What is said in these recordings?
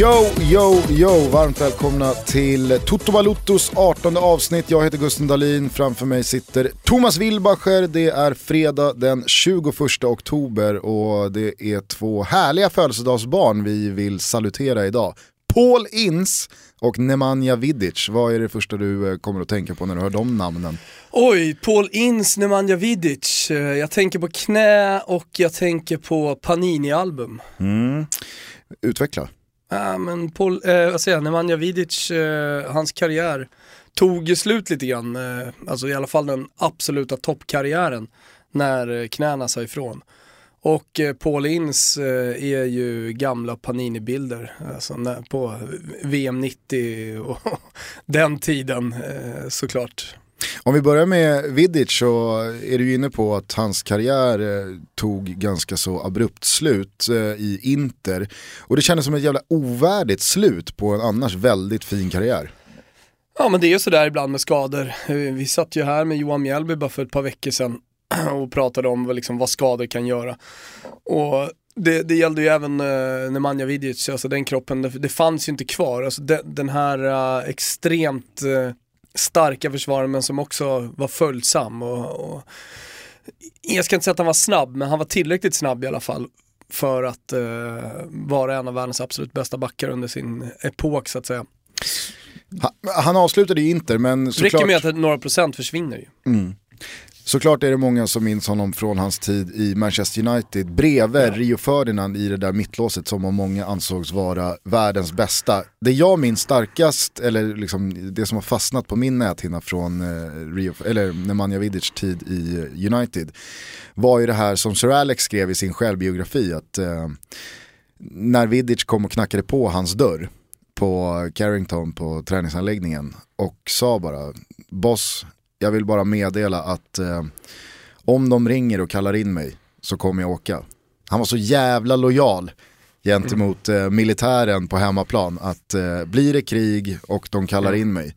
Yo, yo, yo! Varmt välkomna till Toto Baluttos 18 avsnitt. Jag heter Gusten Dahlin, framför mig sitter Thomas Wilbacher. Det är fredag den 21 oktober och det är två härliga födelsedagsbarn vi vill salutera idag. Paul Ince och Nemanja Vidic. Vad är det första du eh, kommer att tänka på när du hör de namnen? Oj, Paul Ince, Nemanja Vidic. Eh, Jag tänker på knä och jag tänker på Panini-album. Mm. Utveckla. Ja, men Paul, eh, vad säger jag, Nemanja Vidic, eh, hans karriär tog ju slut lite grann, eh, alltså i alla fall den absoluta toppkarriären när eh, knäna sa ifrån. Och eh, Paul Inns eh, är ju gamla Panini-bilder, alltså när, på VM 90 och den tiden eh, såklart. Om vi börjar med Vidic så är du ju inne på att hans karriär eh, tog ganska så abrupt slut eh, i Inter. Och det kändes som ett jävla ovärdigt slut på en annars väldigt fin karriär. Ja men det är ju sådär ibland med skador. Eh, vi satt ju här med Johan Mjällby bara för ett par veckor sedan och pratade om vad, liksom, vad skador kan göra. Och det, det gällde ju även uh, Nemanja Vidic, alltså den kroppen, det, det fanns ju inte kvar. Alltså de, den här uh, extremt uh, starka försvararen men som också var följsam. Och, och, jag ska inte säga att han var snabb, men han var tillräckligt snabb i alla fall för att eh, vara en av världens absolut bästa backar under sin epok så att säga. Han, han avslutade ju Inter men Det såklart... räcker med att några procent försvinner ju. Mm. Såklart är det många som minns honom från hans tid i Manchester United bredvid Ja. Rio Ferdinand i det där mittlåset som av många ansågs vara världens bästa. Det jag minns starkast, eller liksom det som har fastnat på min näthinna från eh, Rio, eller Nemanja Vidic tid i eh, United var ju det här som Sir Alex skrev i sin självbiografi att eh, när Vidic kom och knackade på hans dörr på Carrington på träningsanläggningen och sa bara Boss, jag vill bara meddela att eh, om de ringer och kallar in mig så kommer jag åka. Han var så jävla lojal gentemot eh, militären på hemmaplan att eh, blir det krig och de kallar in mig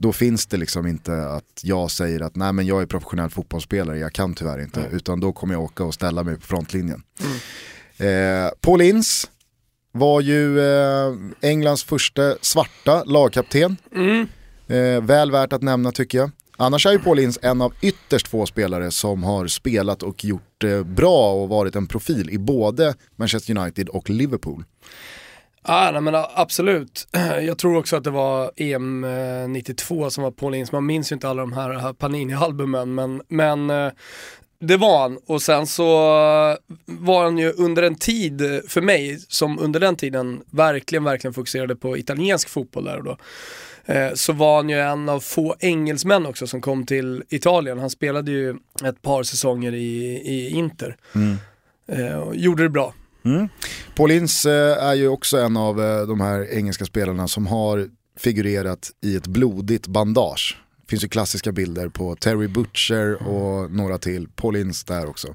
då finns det liksom inte att jag säger att nej men jag är professionell fotbollsspelare, jag kan tyvärr inte. Utan då kommer jag åka och ställa mig på frontlinjen. Eh, Paul Ince var ju eh, Englands första svarta lagkapten. Mm. Eh, väl värt att nämna tycker jag. Annars är ju Paul Ince en av ytterst få spelare som har spelat och gjort eh, bra och varit en profil i både Manchester United och Liverpool. Ah, nej, men absolut. Jag tror också att det var EM 92 eh, som var Paul Ince. Man minns ju inte alla de här, här Panini-albumen, men, men eh, det var han. Och sen så eh, var han ju under en tid, för mig, som under den tiden verkligen, verkligen fokuserade på italiensk fotboll där och då eh, Så var han ju en av få engelsmän också som kom till Italien. Han spelade ju ett par säsonger i, i Inter. Eh, Och gjorde det bra. Paul Ince eh, är ju också en av de här engelska spelarna som har figurerat i ett blodigt bandage. Det finns ju klassiska bilder på Terry Butcher och några till. Paul Ince där också.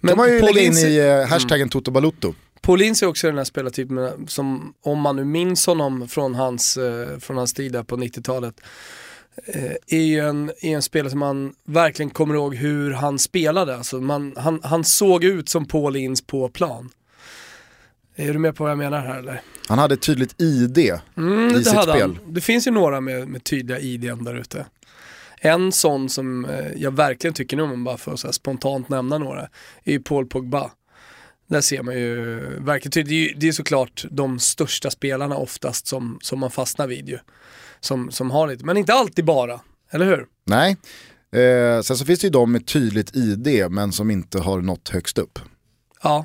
Men kan man ju Paul lägga in i eh, hashtaggen Toto Balutto. Paulins är också den här spelartypen som, om man nu minns honom från hans, eh, från hans tid där på 90-talet, eh, är ju en, är en spelare som man verkligen kommer ihåg hur han spelade. Alltså man, han, han såg ut som Paul Ince på plan. Är du med på vad jag menar här eller? Han hade ett tydligt ID Mm, i sitt spel. Han. Det finns ju några med, med tydliga IDn där ute. En sån som eh, jag verkligen tycker nu, om man bara så här spontant nämna några, är ju Paul Pogba. Där ser man ju verkligen tydligt, det är, ju, det är såklart de största spelarna oftast som, som man fastnar vid ju. Som, som har lite, men inte alltid bara, eller hur? Nej. Eh, sen så finns det ju de med tydligt ID men som inte har nått högst upp. Ja,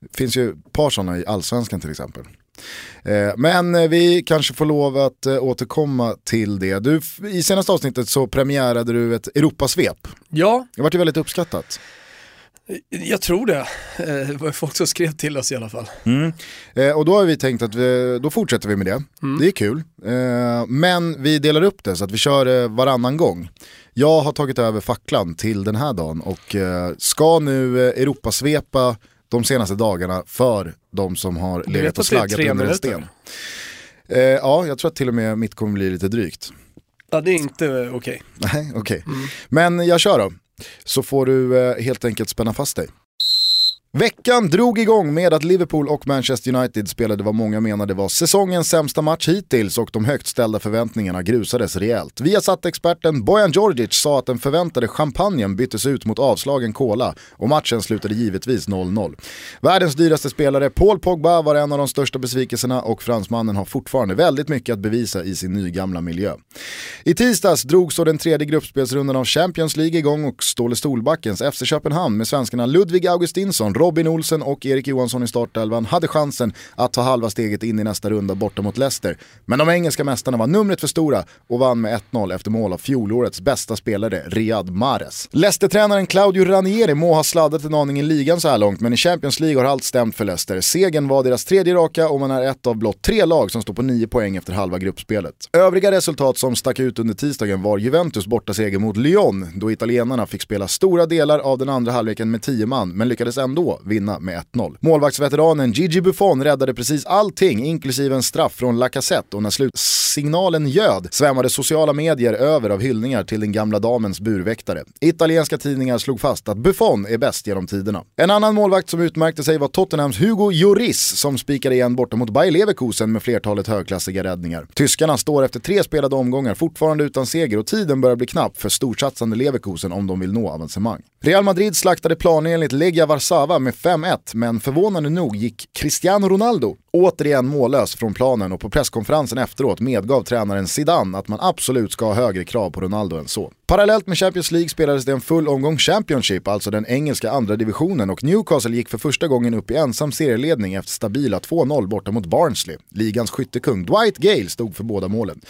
Det finns ju ett par sådana i allsvenskan till exempel. Eh, men eh, vi kanske får lov att eh, återkomma till det. Du, I senaste avsnittet så premiärade du ett Europasvep. ja Det vart ju väldigt uppskattat. Jag tror det. Eh, Det var folk som skrev till oss i alla fall. Eh, och då har vi tänkt att vi, då fortsätter vi med det. Det är kul. Eh, men vi delar upp det så att vi kör eh, varannan gång. Jag har tagit över facklan till den här dagen och ska nu eh, Europasvepa de senaste dagarna för de som har legat och slaggat under en sten. Ja, jag tror att till och med mitt kommer bli lite drygt. Ja, det är inte okej. Nej, okej. Men jag kör då. Så får du eh, helt enkelt spänna fast dig. Veckan drog igång med att Liverpool och Manchester United spelade vad många menade var säsongens sämsta match hittills och de högt ställda förväntningarna grusades rejält. Vi satt experten Bojan Djordjic sa att den förväntade champagnen byttes ut mot avslagen cola och matchen slutade givetvis 0-0. Världens dyraste spelare Paul Pogba var en av de största besvikelserna och fransmannen har fortfarande väldigt mycket att bevisa i sin nygamla miljö. I tisdags drog så den tredje gruppspelsrundan av Champions League igång och Ståle Solbackens FC Köpenhamn med svenskarna Ludvig Augustinsson, Robin Olsen och Erik Johansson i startelvan hade chansen att ta halva steget in i nästa runda borta mot Leicester. Men de engelska mästarna var numret för stora och vann med 1-0 efter mål av fjolårets bästa spelare Riyad Mahrez. Leicester-tränaren Claudio Ranieri må ha sladdat en aning i ligan så här långt men i Champions League har allt stämt för Leicester. Segern var deras tredje raka och man är ett av blott tre lag som står på nio poäng efter halva gruppspelet. Övriga resultat som stack ut under tisdagen var Juventus bortaseger mot Lyon då italienarna fick spela stora delar av den andra halvleken med tio man men lyckades ändå vinna med 1-0. Målvaktsveteranen Gigi Buffon räddade precis allting, inklusive en straff från Lacazette och när slutsignalen ljöd svämmade sociala medier över av hyllningar till den gamla damens burväktare. Italienska tidningar slog fast att Buffon är bäst genom tiderna. En annan målvakt som utmärkte sig var Tottenhams Hugo Lloris som spikade igen borta mot Bayer Leverkusen med flertalet högklassiga räddningar. Tyskarna står efter tre spelade omgångar fortfarande utan seger och tiden börjar bli knapp för storsatsande Leverkusen om de vill nå avancemang. Real Madrid slaktade planenligt Legia Warszawa med 5-1 men förvånande nog gick Cristiano Ronaldo återigen mållös från planen och på presskonferensen efteråt medgav tränaren Zidane att man absolut ska ha högre krav på Ronaldo än så. Parallellt med Champions League spelades det en full omgång Championship, alltså den engelska andra divisionen och Newcastle gick för första gången upp i ensam serieledning efter stabila 2-0 borta mot Barnsley. Ligans skyttekung Dwight Gale stod för båda målen.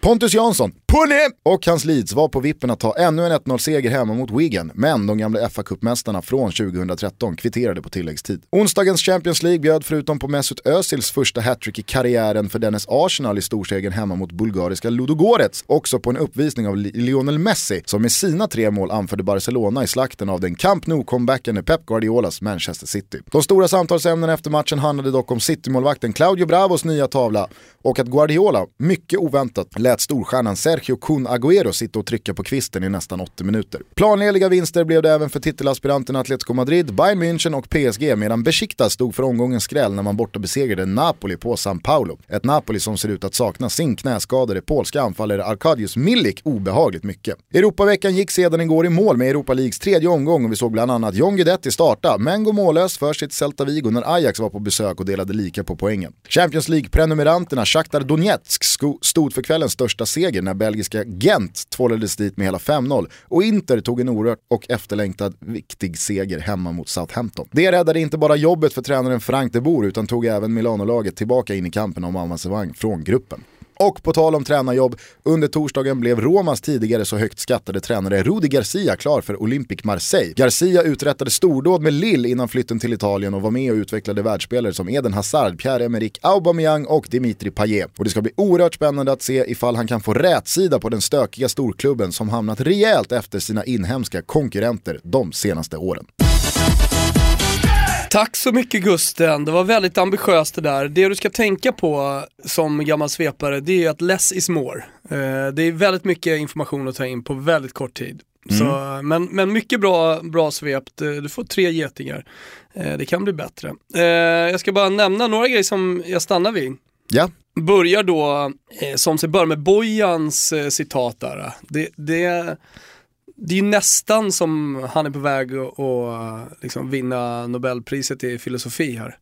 Pontus Jansson, Punne! Och hans Leeds var på vippen att ta ännu en 1-0-seger hemma mot Wigan, men de gamla FA-cupmästarna från 2013 kvitterade på tilläggstid. Onsdagens Champions League bjöd förutom på Mesut Özils första hattrick i karriären för dennes Arsenal i storsegern hemma mot bulgariska Ludogorets, också på en uppvisning av Lionel Messi som med sina tre mål anförde Barcelona i slakten av den Camp Nou-comebacken Pep Guardiolas Manchester City. De stora samtalsämnena efter matchen handlade dock om City-målvakten Claudio Bravos nya tavla och att Guardiola, mycket oväntat, lät storstjärnan Sergio Kun Agüero sitta och trycka på kvisten i nästan 80 minuter. Planenliga vinster blev det även för titelaspiranterna Atletico Madrid, Bayern München och PSG medan Besiktas stod för omgångens skräll när man borta besegrade Napoli på San Paolo. Ett Napoli som ser ut att sakna sin knäskadade polska anfallare Arkadius Milik obehagligt mycket. Europaveckan gick sedan igår i mål med Europa Leagues tredje omgång och vi såg bland annat John Guidetti starta, men gå mållös för sitt Celta Vigo när Ajax var på besök och delade lika på poängen. Champions League-prenumeranterna Shakhtar Donetsk stod för kvällens största seger när belgiska Gent tvålades dit med hela 5-0 och Inter tog en orört och efterlängtad viktig seger hemma mot Southampton. Det räddade inte bara jobbet för tränaren Frank de Boer utan tog även milanolaget tillbaka in i kampen om avancemang från gruppen. Och på tal om tränarjobb, under torsdagen blev Romas tidigare så högt skattade tränare Rudi Garcia klar för Olympic Marseille. Garcia uträttade stordåd med Lille innan flytten till Italien och var med och utvecklade världsspelare som Eden Hazard, Pierre-Emerick Aubameyang och Dimitri Payet. Och det ska bli oerhört spännande att se ifall han kan få rätsida på den stökiga storklubben som hamnat rejält efter sina inhemska konkurrenter de senaste åren. Tack så mycket Gusten, det var väldigt ambitiöst det där. Det du ska tänka på som gammal svepare, det är att less is more. Eh, det är väldigt mycket information att ta in på väldigt kort tid. Mm. Så, men, men mycket bra, bra svept, du får tre getingar. Eh, det kan bli bättre. Eh, jag ska bara nämna några grejer som jag stannar vid. Ja. Börjar då, som sig bör med Bojans citat där. Det, det det är ju nästan som han är på väg att liksom vinna Nobelpriset i filosofi här.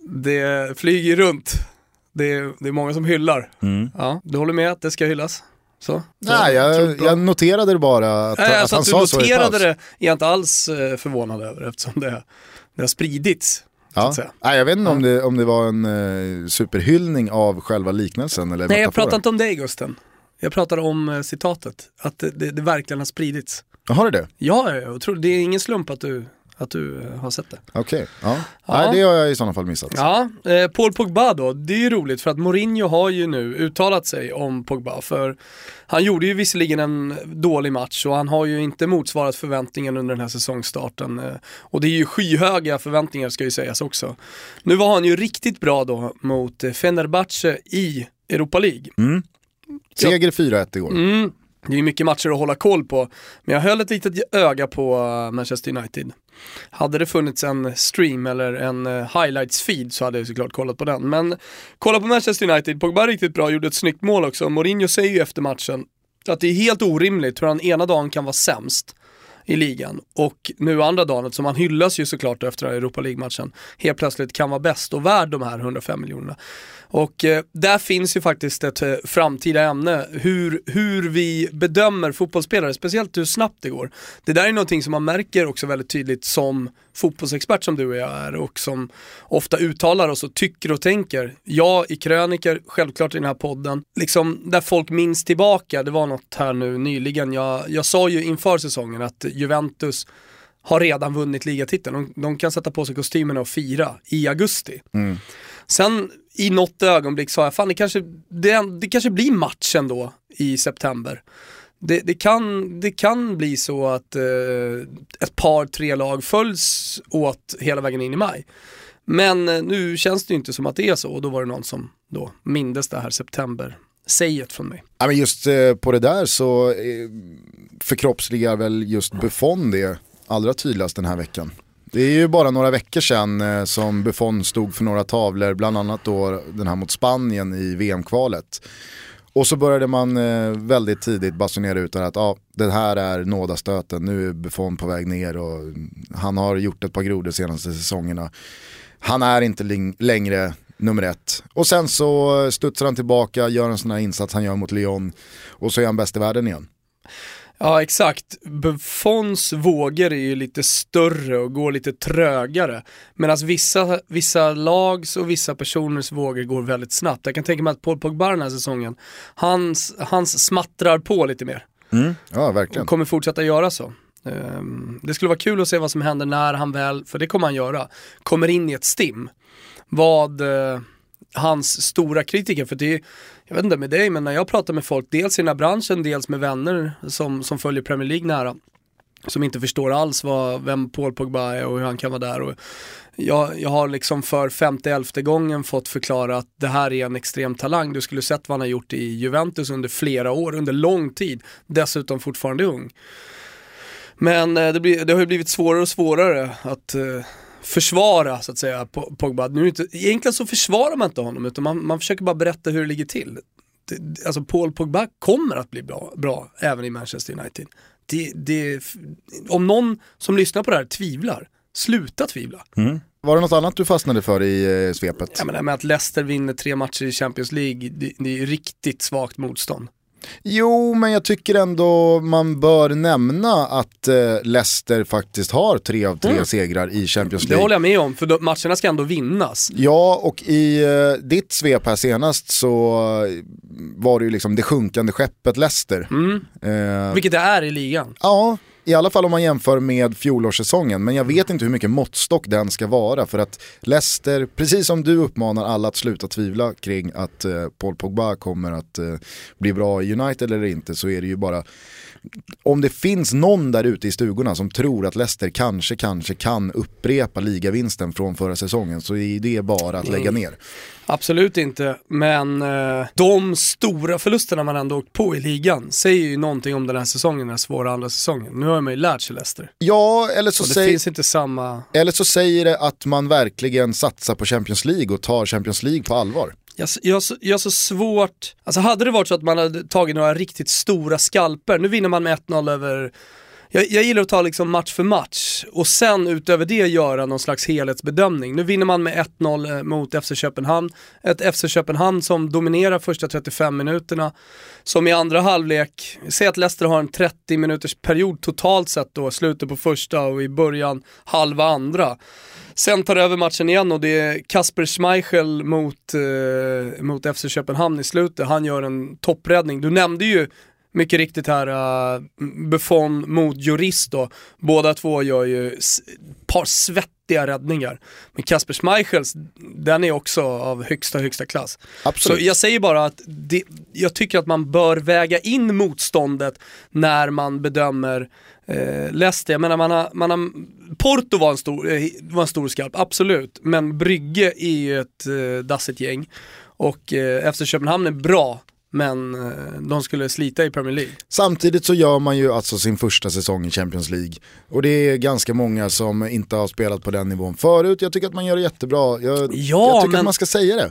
det flyger runt. Det är, det är många som hyllar. Mm. Ja, du håller med att det ska hyllas? Så, Nej, jag, jag, noterade det bara att, Nej, att, alltså han att sa så i paus. det är jag inte alls eh, förvånad över eftersom det, det har spridits. Ja. Nej, jag vet inte ja. om, det, om det var en uh, superhyllning av själva liknelsen eller Nej, jag pratar inte om dig Gusten. Jag pratar om eh, citatet, att det, det, det verkligen har spridits. Har det det? Ja, jag tror, det är ingen slump att du, att du eh, har sett det. Okej, okay. ja. ja. Nej det har jag i sådana fall missat. Ja, eh, Paul Pogba då, det är ju roligt för att Mourinho har ju nu uttalat sig om Pogba för han gjorde ju visserligen en dålig match och han har ju inte motsvarat förväntningen under den här säsongstarten. Eh, och det är ju skyhöga förväntningar ska ju sägas också. Nu var han ju riktigt bra då mot Fenerbahce i Europa League. Mm. Seger 4-1 igår. Mm. det är mycket matcher att hålla koll på, men jag höll ett litet öga på eh, Manchester United. Hade det funnits en stream eller en eh, highlights feed så hade jag såklart kollat på den. Men kolla på Manchester United, Pogba riktigt bra, gjorde ett snyggt mål också. Mourinho säger ju efter matchen att det är helt orimligt hur han ena dagen kan vara sämst i ligan och nu andra dagen, som han hyllas ju såklart efter Europa League-matchen, helt plötsligt kan vara bäst och värd de här 105 miljonerna. Och eh, där finns ju faktiskt ett eh, framtida ämne, hur, hur vi bedömer fotbollsspelare, speciellt hur snabbt det går. Det där är någonting som man märker också väldigt tydligt som fotbollsexpert som du och jag är och som ofta uttalar oss och tycker och tänker. Jag i kröniker, självklart i den här podden, liksom där folk minns tillbaka, det var något här nu nyligen, jag, jag sa ju inför säsongen att Juventus har redan vunnit ligatiteln. De, de kan sätta på sig kostymerna och fira i augusti. Mm. Sen i något ögonblick sa jag, fan det kanske, det, det kanske blir match ändå i september. Det, det, kan, det kan bli så att eh, ett par, tre lag följs åt hela vägen in i maj. Men eh, nu känns det ju inte som att det är så och då var det någon som då mindes det här september säget från mig. Ja, men just eh, på det där så eh, förkroppsligar väl just Buffon det allra tydligast den här veckan. Det är ju bara några veckor sedan eh, som Buffon stod för några tavlor, bland annat då den här mot Spanien i VM-kvalet. Och så började man eh, väldigt tidigt basunera ut att ah, det här är nådastöten, nu är Buffon på väg ner och han har gjort ett par grodor de senaste säsongerna. Han är inte längre nummer ett. Och sen så studsar han tillbaka, gör en sån här insats han gör mot Lyon och så är han bäst i världen igen. Ja exakt, Buffons vågor är ju lite större och går lite trögare. Medan vissa, vissa lags och vissa personers vågor går väldigt snabbt. Jag kan tänka mig att Paul Pogba den här säsongen, hans, hans smattrar på lite mer. Mm. Ja verkligen. Och kommer fortsätta göra så. Um, det skulle vara kul att se vad som händer när han väl, för det kommer han göra, kommer in i ett stim. Vad uh, hans stora kritiker, för det är jag vet inte med dig, men när jag pratar med folk, dels i den här branschen, dels med vänner som, som följer Premier League nära, som inte förstår alls vad, vem Paul Pogba är och hur han kan vara där. Och jag, jag har liksom för femte, elfte gången fått förklara att det här är en extrem talang. Du skulle sett vad han har gjort i Juventus under flera år, under lång tid. Dessutom fortfarande ung. Men eh, det, blir, det har ju blivit svårare och svårare att eh, försvara så att säga Pogba. Nu inte, egentligen så försvarar man inte honom utan man, man försöker bara berätta hur det ligger till. Det, alltså Paul Pogba kommer att bli bra, bra även i Manchester United. Det, det, om någon som lyssnar på det här tvivlar, sluta tvivla. Mm. Var det något annat du fastnade för i eh, svepet? Ja, men med att Leicester vinner tre matcher i Champions League, det, det är riktigt svagt motstånd. Jo, men jag tycker ändå man bör nämna att eh, Leicester faktiskt har tre av tre mm. segrar i Champions League. Det håller jag med om, för då, matcherna ska ändå vinnas. Ja, och i eh, ditt svep här senast så var det ju liksom det sjunkande skeppet Leicester. Mm. Eh, Vilket det är i ligan. Ja, i alla fall om man jämför med fjolårssäsongen. Men jag vet inte hur mycket måttstock den ska vara. För att Leicester, precis som du uppmanar alla att sluta tvivla kring att eh, Paul Pogba kommer att eh, bli bra i United eller inte, så är det ju bara om det finns någon där ute i stugorna som tror att Leicester kanske, kanske kan upprepa ligavinsten från förra säsongen så är det bara att lägga ner. Absolut inte, men eh, de stora förlusterna man ändå åkt på i ligan säger ju någonting om den här säsongen, den här svåra andra säsongen. Nu har man ju lärt sig Leicester. Ja, eller så, säg... finns inte samma... eller så säger det att man verkligen satsar på Champions League och tar Champions League på allvar. Jag, jag, jag har så svårt, alltså hade det varit så att man hade tagit några riktigt stora skalper, nu vinner man med 1-0 över jag, jag, gillar att ta liksom match för match och sen utöver det göra någon slags helhetsbedömning. Nu vinner man med 1-0 eh, mot FC Köpenhamn. Ett FC Köpenhamn som dominerar första 35 minuterna. Som i andra halvlek, säg att Leicester har en 30 minuters period totalt sett då, slutet på första och i början halva andra. Sen tar över matchen igen och det är Kasper Schmeichel mot, eh, mot FC Köpenhamn i slutet. Han gör en toppräddning. Du nämnde ju mycket riktigt här, uh, Buffon mot Jurist då. Båda två gör ju ett par svettiga räddningar. Men Kasper Schmeichels, den är också av högsta, högsta klass. Absolut. Så jag säger bara att det, jag tycker att man bör väga in motståndet när man bedömer eh, det, Jag menar, man har, man har, Porto var en, stor, eh, var en stor skarp, absolut. Men Brygge är ju ett eh, dassigt gäng. Och eh, efter Köpenhamn är bra men eh, de skulle slita i Premier League. Samtidigt så gör man ju alltså sin första säsong i Champions League. Och det är ganska många som inte har spelat på den nivån förut. Jag tycker att man gör det jättebra. Jag, Ja, jag tycker men- att man ska säga det.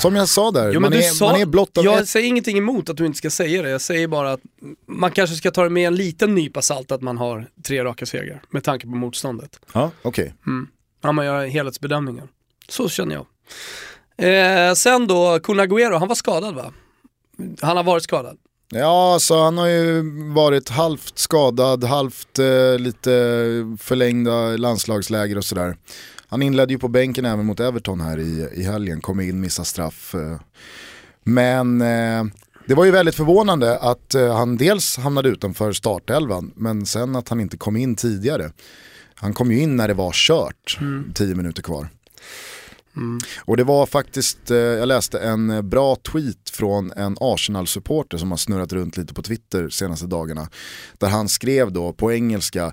Som jag sa där, Jo, man, är, sa- man är blott av Jag ett. säger ingenting emot att du inte ska säga det, jag säger bara att man kanske ska ta det med en liten nypa salt att man har tre raka segrar med tanke på motståndet. Ja, okej. Ja, man gör helhetsbedömningen. Så känner jag. Eh, sen då, Kun Agüero, han var skadad va? Han har varit skadad. Ja, så han har ju varit halvt skadad, halvt eh, lite förlängda landslagsläger och sådär. Han inledde ju på bänken även mot Everton här i, i helgen, kom in, missade straff. Eh. Men eh, det var ju väldigt förvånande att eh, han dels hamnade utanför startelvan, men sen att han inte kom in tidigare. Han kom ju in när det var kört, tio minuter kvar. Och det var faktiskt, eh, jag läste en eh, bra tweet från en Arsenal-supporter som har snurrat runt lite på Twitter senaste dagarna. Där han skrev då på engelska,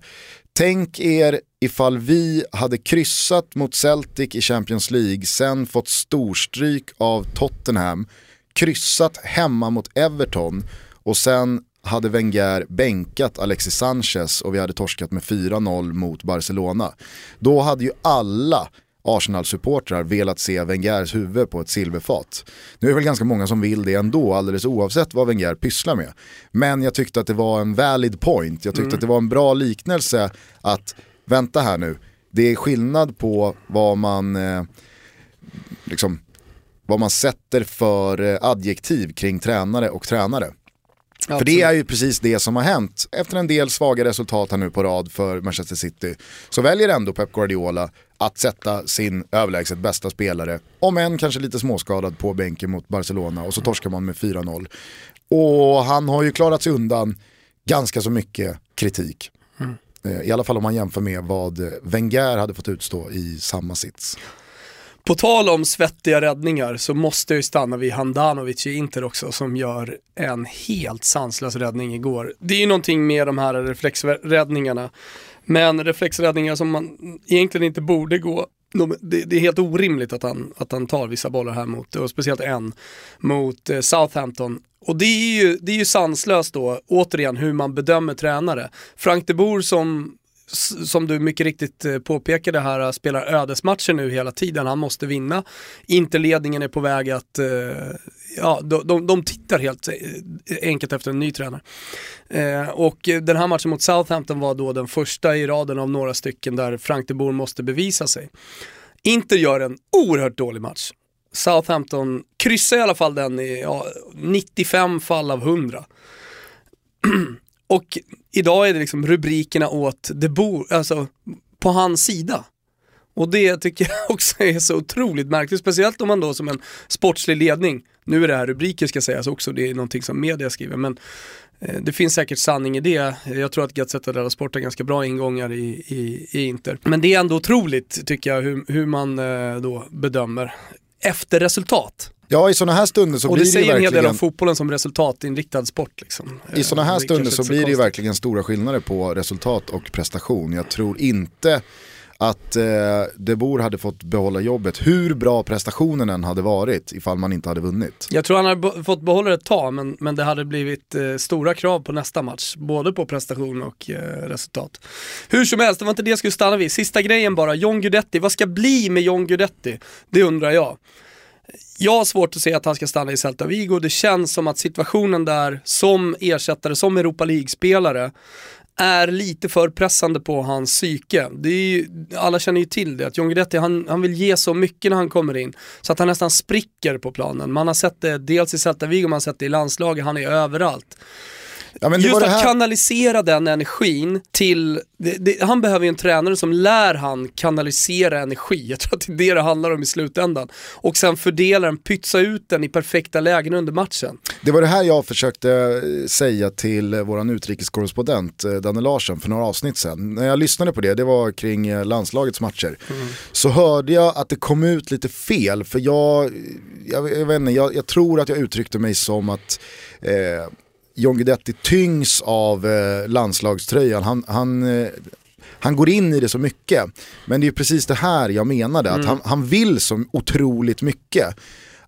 tänk er ifall vi hade kryssat mot Celtic i Champions League, sen fått storstryk av Tottenham, kryssat hemma mot Everton och sen hade Wenger bänkat Alexis Sanchez och vi hade torskat med 4-0 mot Barcelona. Då hade ju alla Arsenal-supportrar velat se Wengers huvud på ett silverfat. Nu är det väl ganska många som vill det ändå, alldeles oavsett vad Wenger pysslar med. Men jag tyckte att det var en valid point, jag tyckte att det var en bra liknelse att, vänta här nu, det är skillnad på vad man, eh, liksom, vad man sätter för eh, adjektiv kring tränare och tränare. För det är ju precis det som har hänt. Efter en del svaga resultat här nu på rad för Manchester City så väljer ändå Pep Guardiola att sätta sin överlägset bästa spelare, om än kanske lite småskadad på bänken mot Barcelona och så torskar man med 4-0. Och han har ju klarat sig undan ganska så mycket kritik. Eh, I alla fall om man jämför med vad Wenger hade fått utstå i samma sits. På tal om svettiga räddningar så måste jag ju stanna vid Handanovic i Inter också som gör en helt sanslös räddning igår. Det är ju någonting med de här reflexräddningarna. Men reflexräddningar som man egentligen inte borde gå. De, det, det är helt orimligt att han, att han tar vissa bollar här mot, och speciellt en, mot eh, Southampton. Och det är, ju, det är ju sanslöst då, återigen, hur man bedömer tränare. Frank de Boer som som du mycket riktigt eh, påpekade här, eh, spelar ödesmatcher nu hela tiden. Han måste vinna. Interledningen är på väg att, eh, ja, de, de, de tittar helt eh, enkelt efter en ny tränare. Eh, och den här matchen mot Southampton var då den första i raden av några stycken där Frank de Boer måste bevisa sig. Inter gör en oerhört dålig match. Southampton kryssar i alla fall den i ja, 95 fall av 100. Och idag är det liksom rubrikerna åt De Boer, alltså på hans sida. Och det tycker jag också är så otroligt märkligt, speciellt om man då som en sportslig ledning, nu är det här rubriker ska sägas också, det är någonting som media skriver, men eh, det finns säkert sanning i det. Jag tror att Gazzetta dello Sport har ganska bra ingångar i, i, i Inter. Men det är ändå otroligt tycker jag hur, hur man eh, då bedömer efter resultat. Ja, i sådana här stunder så Och blir det det ju säger en hel del verkligen... om fotbollen som resultatinriktad sport. Liksom. I sådana här Eh, det stunder så inte blir det ju verkligen stora skillnader på resultat och prestation. Jag tror inte att eh, De Boer hade fått behålla jobbet hur bra prestationen än hade varit ifall man inte hade vunnit. Jag tror han hade fått behålla det ett tag, men, men det hade blivit eh, stora krav på nästa match. Både på prestation och eh, resultat. Hur som helst, det var inte det jag skulle stanna vid. Sista grejen bara, John Guidetti. Vad ska bli med John Guidetti? Det undrar jag. Jag har svårt att se att han ska stanna i Celta Vigo. Det känns som att situationen där som ersättare, som Europa League-spelare, är lite för pressande på hans psyke. Det är ju, alla känner ju till det, att John Guidetti han, han vill ge så mycket när han kommer in, så att han nästan spricker på planen. Man har sett det dels i Celta Vigo, man har sett det i landslaget, han är överallt. Ja, men Just att kanalisera den energin till, det, det, han behöver ju en tränare som lär han kanalisera energi, jag tror att det är det det handlar om i slutändan. Och sen fördela den, pytsa ut den i perfekta lägen under matchen. Det var det här jag försökte eh, säga till eh, våran utrikeskorrespondent eh, Danne Larsson för några avsnitt sedan. När jag lyssnade på det, det var kring landslagets matcher, så hörde jag att det kom ut lite fel. För jag, jag, jag vet inte, jag, jag tror att jag uttryckte mig som att eh, John Guidetti tyngs av eh, landslagströjan. Han, han, eh, han går in i det så mycket. Men det är precis det här jag menade, att han, han vill så otroligt mycket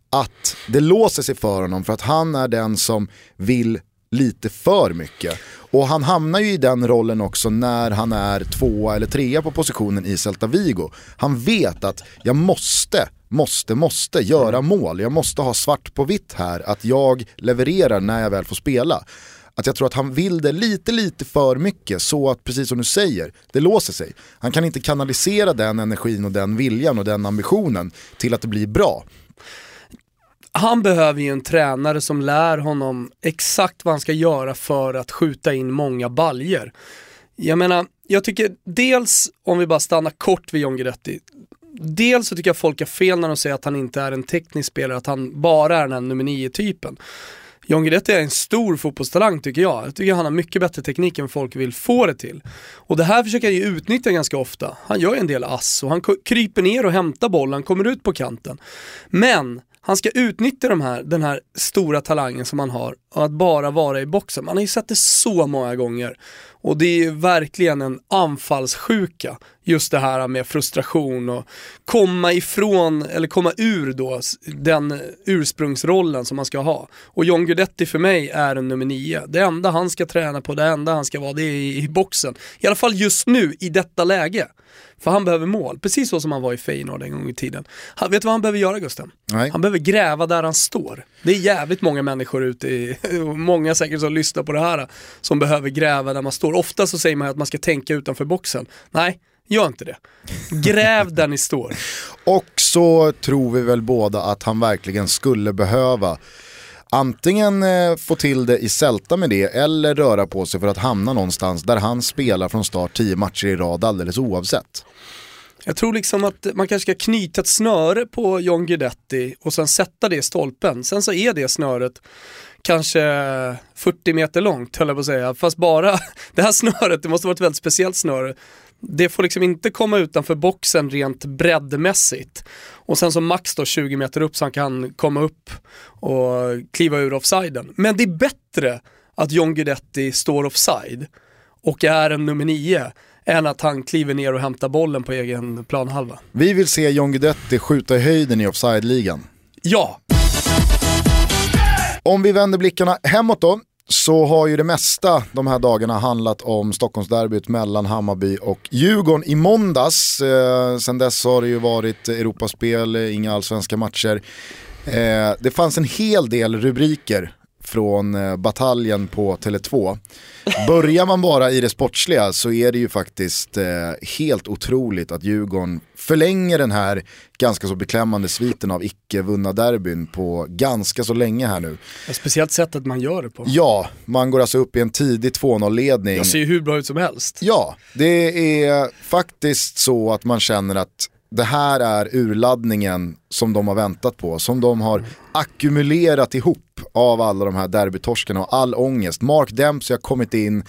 att det låser sig för honom för att han är den som vill lite för mycket. Och han hamnar ju i den rollen också när han är tvåa eller trea på positionen i Celta Vigo. Han vet att jag måste, måste, måste göra mål. Jag måste ha svart på vitt här att jag levererar när jag väl får spela. Att jag tror att han vill det lite, lite för mycket så att, precis som du säger, det låser sig. Han kan inte kanalisera den energin och den viljan och den ambitionen till att det blir bra han behöver ju en tränare som lär honom exakt vad han ska göra för att skjuta in många baljer. Jag menar, jag tycker dels, om vi bara stannar kort vid John Guidetti, dels så tycker jag folk har fel när de säger att han inte är en teknisk spelare, att han bara är den här nummer 9-typen. John Guidetti är en stor fotbollstalang tycker jag. Jag tycker han har mycket bättre teknik än folk vill få det till. Och det här försöker han ju utnyttja ganska ofta. Han gör en del ass och han kryper ner och hämtar bollen, kommer ut på kanten. Men han ska utnyttja de här, den här stora talangen som han har och att bara vara i boxen. Man har ju sett det så många gånger. Och det är ju verkligen en anfallssjuka, just det här med frustration och komma ifrån, eller komma ur då, den ursprungsrollen som man ska ha. Och John Guidetti för mig är en nummer nio. Det enda han ska träna på, det enda han ska vara, det är i, i boxen. I alla fall just nu, i detta läge. För han behöver mål, precis så som han var i Feyenoord en gång i tiden. Han, vet du vad han behöver göra Gusten? Nej. Han behöver gräva där han står. Det är jävligt många människor ute i, många säkert som lyssnar på det här, som behöver gräva där man står. Ofta så säger man att man ska tänka utanför boxen. Nej, Gör inte det. Gräv där ni står. Och så tror vi väl båda att han verkligen skulle behöva antingen eh, få till det i sälta med det eller röra på sig för att hamna någonstans där han spelar från start tio matcher i rad alldeles oavsett. Jag tror liksom att man kanske ska knyta ett snöre på John Guidetti och sen sätta det i stolpen. Sen så är det snöret kanske 40 meter långt höll jag på att säga. Fast bara det här snöret, det måste vara ett väldigt speciellt snöre. Det får liksom inte komma utanför boxen rent breddmässigt. Och sen så max då 20 meter upp så han kan komma upp och kliva ur offsiden. Men det är bättre att John Guidetti står offside och är en nummer nio än att han kliver ner och hämtar bollen på egen planhalva. Vi vill se John Guidetti skjuta i höjden i offside-ligan. Ja! Om vi vänder blickarna hemåt då, så har ju det mesta de här dagarna handlat om Stockholmsderbyt mellan Hammarby och Djurgården i måndags. Eh, sen dess har det ju varit Europaspel, eh, inga allsvenska matcher. Eh, det fanns en hel del rubriker från eh, bataljen på Tele2. Börjar man bara i det sportsliga så är det ju faktiskt eh, helt otroligt att Djurgården förlänger den här ganska så beklämmande sviten av icke-vunna derbyn på ganska så länge här nu. Ja, speciellt sättet man gör det på. Ja, man går alltså upp i en tidig 2-0-ledning. Det ser ju hur bra ut som helst. Ja, det är faktiskt så att man känner att det här är urladdningen som de har väntat på, som de har ackumulerat ihop av alla de här derbytorskarna och all ångest. Mark Dempsey har kommit in,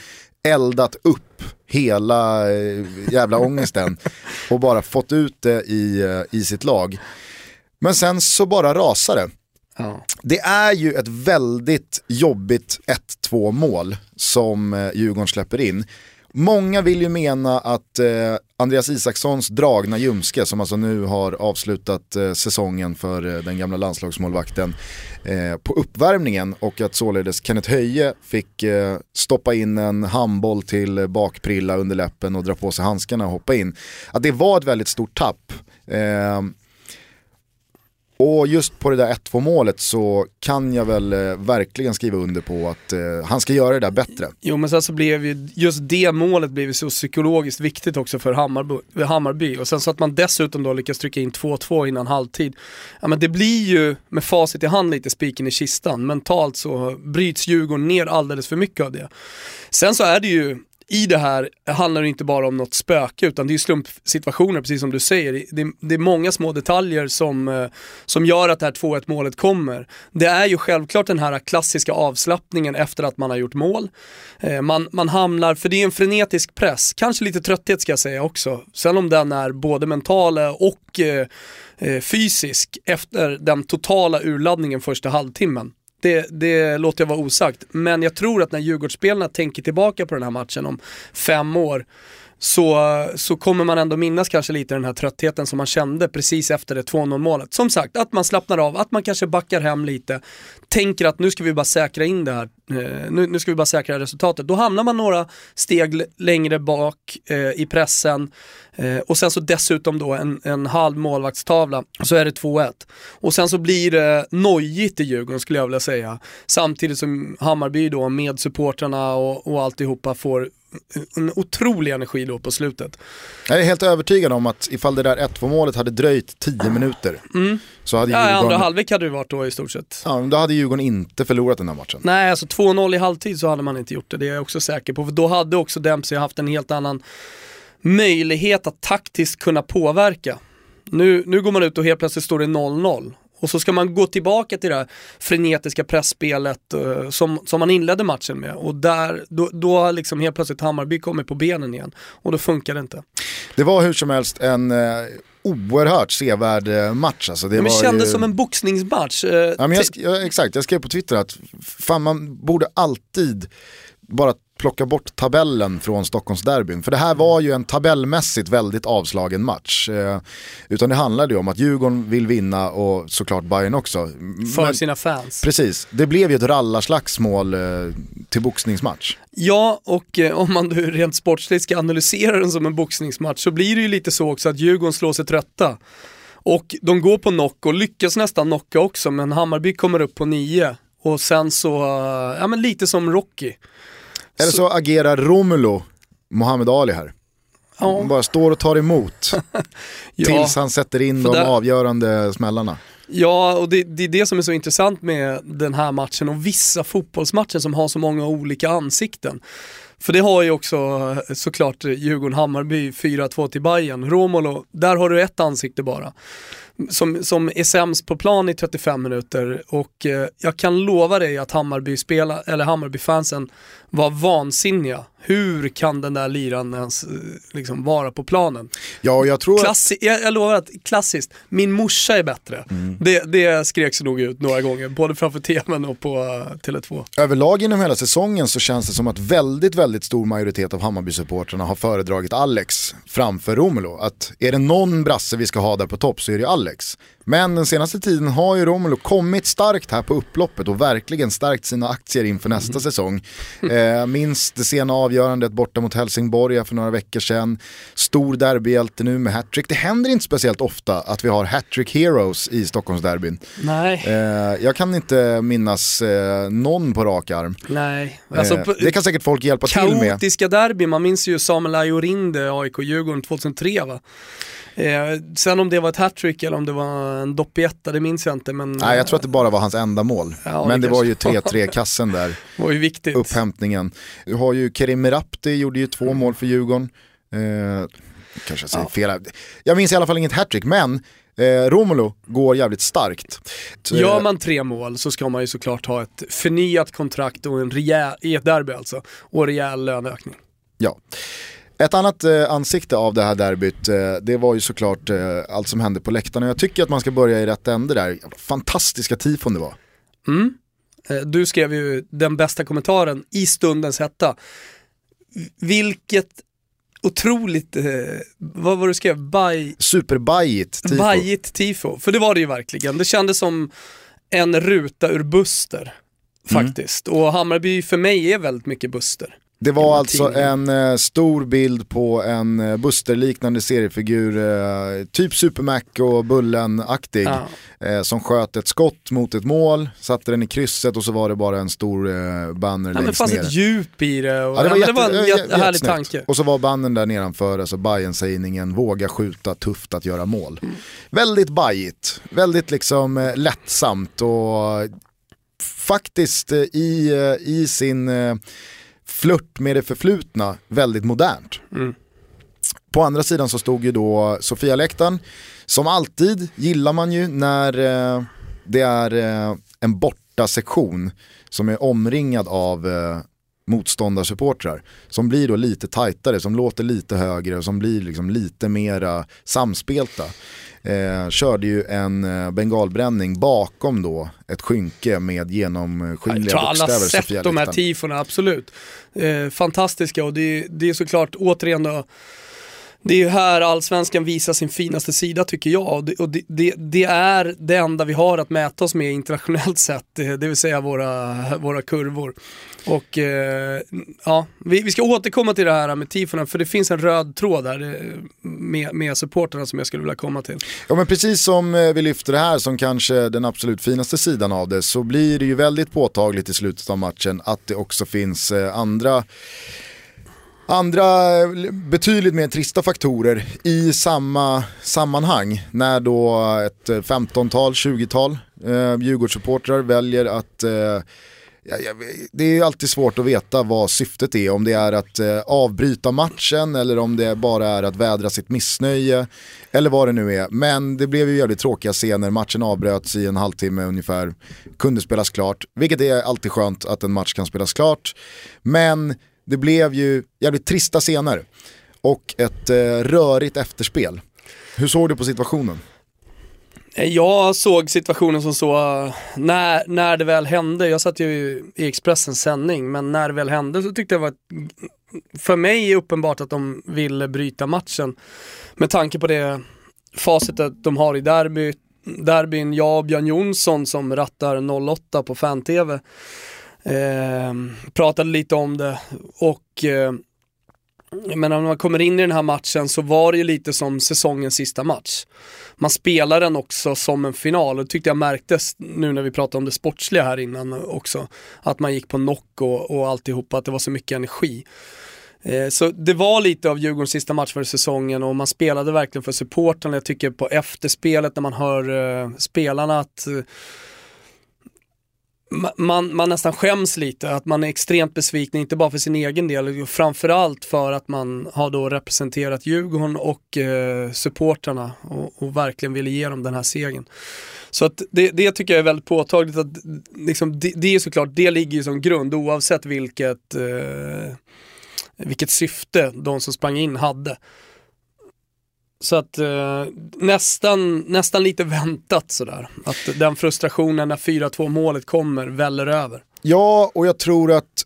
eldat upp hela eh, jävla ångesten och bara fått ut det i, eh, i sitt lag. Men sen så bara rasar det. Ja. Det är ju ett väldigt jobbigt 1-2 mål som eh, Djurgården släpper in. Många vill ju mena att eh, Andreas Isakssons dragna ljumske, som alltså nu har avslutat eh, säsongen för eh, den gamla landslagsmålvakten, eh, på uppvärmningen och att således Kenneth Höje fick eh, stoppa in en handboll till bakprilla under läppen och dra på sig handskarna och hoppa in. Att det var ett väldigt stort tapp. Eh, och just på det där 1-2 målet så kan jag väl eh, verkligen skriva under på att eh, han ska göra det där bättre. Jo men sen så blev ju, just det målet blev så psykologiskt viktigt också för Hammarby, Hammarby. Och sen så att man dessutom då lyckas trycka in 2-2 innan halvtid. Ja men det blir ju med facit i hand lite spiken i kistan. Mentalt så bryts Djurgården ner alldeles för mycket av det. Sen så är det ju i det här handlar det inte bara om något spöke utan det är slumpsituationer precis som du säger. Det är, det är många små detaljer som, eh, som gör att det här 2-1 målet kommer. Det är ju självklart den här klassiska avslappningen efter att man har gjort mål. Eh, man, man hamnar, för det är en frenetisk press, kanske lite trötthet ska jag säga också. Sen om den är både mental och eh, fysisk efter den totala urladdningen första halvtimmen. Det, det låter jag vara osagt. Men jag tror att när Djurgårdsspelarna tänker tillbaka på den här matchen om fem år, så, så kommer man ändå minnas kanske lite den här tröttheten som man kände precis efter det 2-0 målet. Som sagt, att man slappnar av, att man kanske backar hem lite, tänker att nu ska vi bara säkra in det här, eh, nu, nu ska vi bara säkra resultatet. Då hamnar man några steg längre bak eh, i pressen eh, och sen så dessutom då en, en halv målvaktstavla så är det 2-1. Och sen så blir det nojigt i Djurgården skulle jag vilja säga. Samtidigt som Hammarby då med supportrarna och, och alltihopa får en otrolig energi då på slutet. Jag är helt övertygad om att ifall det där 1-2 målet hade dröjt 10 minuter mm. Så hade Djurgården... Ja, andra halvlek hade det varit då i stort sett. Ja, då hade Djurgården inte förlorat den här matchen. Nej, alltså 2-0 i halvtid så hade man inte gjort det, det är jag också säker på. För då hade också Dempsey haft en helt annan möjlighet att taktiskt kunna påverka. Nu, nu går man ut och helt plötsligt står det 0-0 och så ska man gå tillbaka till det här frenetiska pressspelet uh, som, som man inledde matchen med. Och där, då, då har liksom helt plötsligt Hammarby kommit på benen igen. Och då funkar det inte. Det var hur som helst en uh, oerhört sevärd uh, match. Alltså, det men var kändes ju... som en boxningsmatch. ja, men jag, jag, exakt, jag skrev på Twitter att fan man borde alltid bara plocka bort tabellen från Stockholmsderbyn. För det här var ju en tabellmässigt väldigt avslagen match. Eh, utan det handlade ju om att Djurgården vill vinna och såklart Bayern också. För Men, sina fans. Precis, det blev ju ett rallarslagsmål eh, till boxningsmatch. Ja, och eh, om man nu rent sportsligt ska analysera den som en boxningsmatch så blir det ju lite så också att Djurgården slår sig trötta. Och de går på knock och lyckas nästan knocka också men Hammarby kommer upp på nio. Och sen så, ja men lite som Rocky. Eller så, agerar Romulo, Muhammad Ali här. Ja. Han bara står och tar emot ja, tills han sätter in de där... avgörande smällarna. Ja, och det, det, är det som är så intressant med den här matchen och vissa fotbollsmatcher som har så många olika ansikten. För det har ju också såklart Djurgården-Hammarby 4-2 till Bayern. Romolo, där har du ett ansikte bara som, som är sämst på plan i 35 minuter och eh, jag kan lova dig att Hammarby, spela, eller Hammarby-fansen var vansinniga. Hur kan den där liran ens eh, liksom, vara på planen? Ja, jag tror Klassi jag, jag lovar att klassiskt, min morsa är bättre. Mm. Det, det skreks nog ut några gånger, både framför tvn och på uh, Tele2. Överlag inom hela säsongen så känns det som att väldigt, väldigt stor majoritet av Hammarby-supportrarna har föredragit Alex framför Romulo. Att är det någon brasse vi ska ha där på topp så är det Alex. Men den senaste tiden har ju Romulo kommit starkt här på upploppet och verkligen stärkt sina aktier inför nästa mm. säsong. Eh, minst det sena avgörandet borta mot Helsingborg för några veckor sedan. Stor derbyhjälte nu med hattrick. Det händer inte speciellt ofta att vi har hattrick heroes i Stockholmsderbyn. Nej. Eh, jag kan inte minnas eh, någon på rak arm. Nej. Eh, alltså, det kan säkert folk hjälpa till med. Kaotiska derby, man minns ju Samuel Ayorinde, AIK-Djurgården 2003 va? Eh, sen om det var ett hattrick eller om det var en doppietta, det minns jag inte. Men, Nej, jag tror att det bara var hans enda mål. Ja, men det, det var ju 3-3 kassen där. Det var ju viktigt. Upphämtningen. Du har ju Kerim Merabti, gjorde ju två mål för Djurgården. Eh, kanske jag säger ja. fel. Jag minns i alla fall inget hattrick, men Eh, Romulo går jävligt starkt. Gör man tre mål så ska man ju såklart ha ett förnyat kontrakt och en rejäl, i ett derby alltså, och rejäl löneökning. Ja. Ett annat eh, ansikte av det här derbyt, eh, det var ju såklart eh, allt som hände på läktarna. Jag tycker att man ska börja i rätt ände där. Fantastiska tifon det var. Mm. Du skrev ju den bästa kommentaren i stundens hetta. Vilket otroligt, eh, vad var du skrev? Baj... Superbajigt tifo. Bajigt tifo, för det var det ju verkligen. Det kändes som en ruta ur Buster faktiskt. Mm. Och Hammarby för mig är väldigt mycket Buster. Det var alltså en eh, stor bild på en eh, Buster-liknande seriefigur, eh, typ Supermac och Bullen-aktig, ja. Eh, som sköt ett skott mot ett mål, satte den i krysset och så var det bara en stor eh, banner ja, längst ner. Det fanns ett djup i det och ja, det, var, jätte, det var en jättehärlig tanke. Och så var bannern där nedanför, alltså Bajen-sägningen, våga skjuta, tufft att göra mål. Mm. Väldigt bajigt, väldigt liksom eh, lättsamt och faktiskt eh, i, i sin flört med det förflutna väldigt modernt. Mm. På andra sidan så stod ju då Sofia Läktaren. Som alltid gillar man ju när eh, det är eh, en borta sektion som är omringad av eh, motståndarsupportrar som blir då lite tajtare, som låter lite högre och som blir liksom lite mera samspelta. Eh, körde ju en eh, bengalbränning bakom då ett skynke med genomskinliga bokstäver. Jag tror alla sett de här tifona, absolut. Eh, fantastiska och det, det är såklart återigen då det är ju här allsvenskan visar sin finaste sida tycker jag och, det, och det, det, det, är det enda vi har att mäta oss med internationellt sett, eh, det vill säga våra, våra kurvor. Och eh, ja, vi, vi, ska återkomma till det här med tifona för det finns en röd tråd där eh, med, med supporterna som jag skulle vilja komma till. Ja men precis som eh, vi lyfter det här som kanske den absolut finaste sidan av det så blir det ju väldigt påtagligt i slutet av matchen att det också finns andra andra eh, betydligt mer trista faktorer i samma sammanhang när då ett eh, 15-tal, 20-tal eh, Djurgårdssupportrar väljer att eh, det är alltid svårt att veta vad syftet är, om det är att eh, avbryta matchen eller om det bara är att vädra sitt missnöje eller vad det nu är. Men det blev ju jävligt tråkiga scener, matchen avbröts i en halvtimme ungefär, kunde spelas klart, vilket är alltid skönt att en match kan spelas klart. Men det blev ju jävligt trista scener och ett eh, rörigt efterspel. Hur såg du på situationen? Eh, jag såg situationen som så, eh, när, när det väl hände, jag satt ju i Expressens sändning, men när det väl hände så tyckte jag var, för mig är uppenbart att de ville bryta matchen. Med tanke på det facitet de har i derby, derbyn, jag och Björn Jonsson som rattar 08 på fan-tv Eh, pratade lite om det och eh, men när man kommer in i den här matchen så var det ju lite som säsongens sista match. Man spelar den också som en final och det tyckte jag märktes nu när vi pratade om det sportsliga här innan också. Att man gick på knock och, och alltihopa, att det var så mycket energi. Eh, så det var lite av Djurgårdens sista match för säsongen och man spelade verkligen för supporten. Jag tycker på efterspelet när man hör eh, spelarna att eh, man, man nästan skäms lite, att man är extremt besviken, inte bara för sin egen del, framförallt för att man har då representerat Djurgården och eh, supportrarna och, och, verkligen ville ge dem den här segern. Så att det, det tycker jag är väldigt påtagligt, att liksom, det, det är såklart, det ligger ju som grund oavsett vilket, eh, vilket syfte de som sprang in hade. Så att eh, nästan, nästan lite väntat sådär. Att den frustrationen när 4-2 målet kommer väller över. Ja, och jag tror att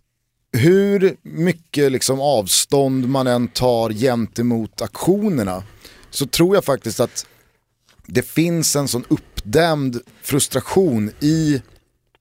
hur mycket liksom avstånd man än tar gentemot aktionerna så tror jag faktiskt att det finns en sån uppdämd frustration i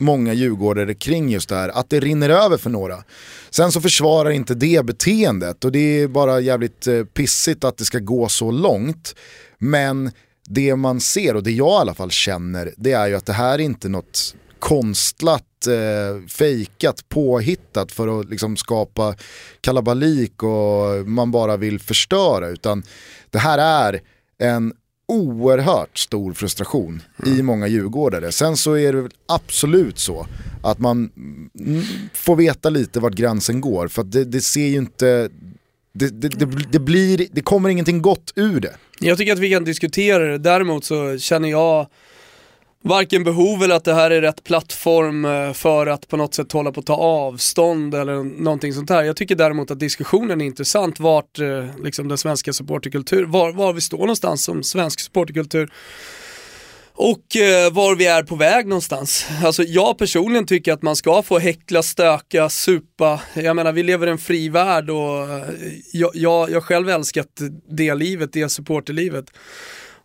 många djurgårdare kring just det här, att det rinner över för några. Sen så försvarar inte det beteendet och det är bara jävligt eh, pissigt att det ska gå så långt. Men det man ser och det jag i alla fall känner det är ju att det här är inte något konstlat, eh, fejkat, påhittat för att liksom skapa kalabalik och man bara vill förstöra utan det här är en oerhört stor frustration mm. i många djurgårdare. Sen så är det absolut så att man får veta lite vart gränsen går för det, det, ser ju inte, det, det, det, blir, det kommer ingenting gott ur det. Jag tycker att vi kan diskutera det, däremot så känner jag varken behov eller att det här är rätt plattform eh, för att på något sätt hålla på att ta avstånd eller någonting sånt här. Jag tycker däremot att diskussionen är intressant vart eh, liksom den svenska supporterkultur, var, var vi står någonstans som svensk supporterkultur och eh, var vi är på väg någonstans. Alltså jag personligen tycker att man ska få häckla, stöka, supa. Jag menar vi lever i en fri värld och eh, jag, jag, jag själv älskat det livet, det supporterlivet.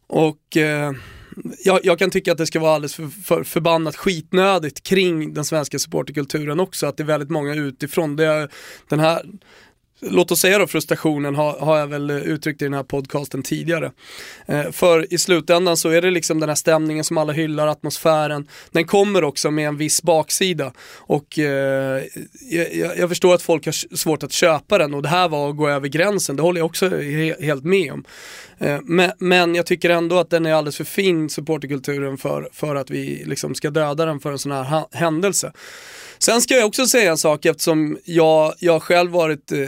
Och eh, jag, jag, kan tycka att det ska vara alldeles för, för, förbannat skitnödigt kring den svenska supporterkulturen också, att det är väldigt många utifrån. Det, den här låt oss säga då frustrationen har, har jag väl uttryckt i den här podcasten tidigare. Eh, för i slutändan så är det liksom den här stämningen som alla hyllar, atmosfären, den kommer också med en viss baksida. Och eh, jag, jag, förstår att folk har svårt att köpa den och det här var att gå över gränsen, det håller jag också he helt med om. Eh, men, men, jag tycker ändå att den är alldeles för fin, supporterkulturen, för, för att vi liksom ska döda den för en sån här händelse. Sen ska jag också säga en sak eftersom jag, jag själv varit eh,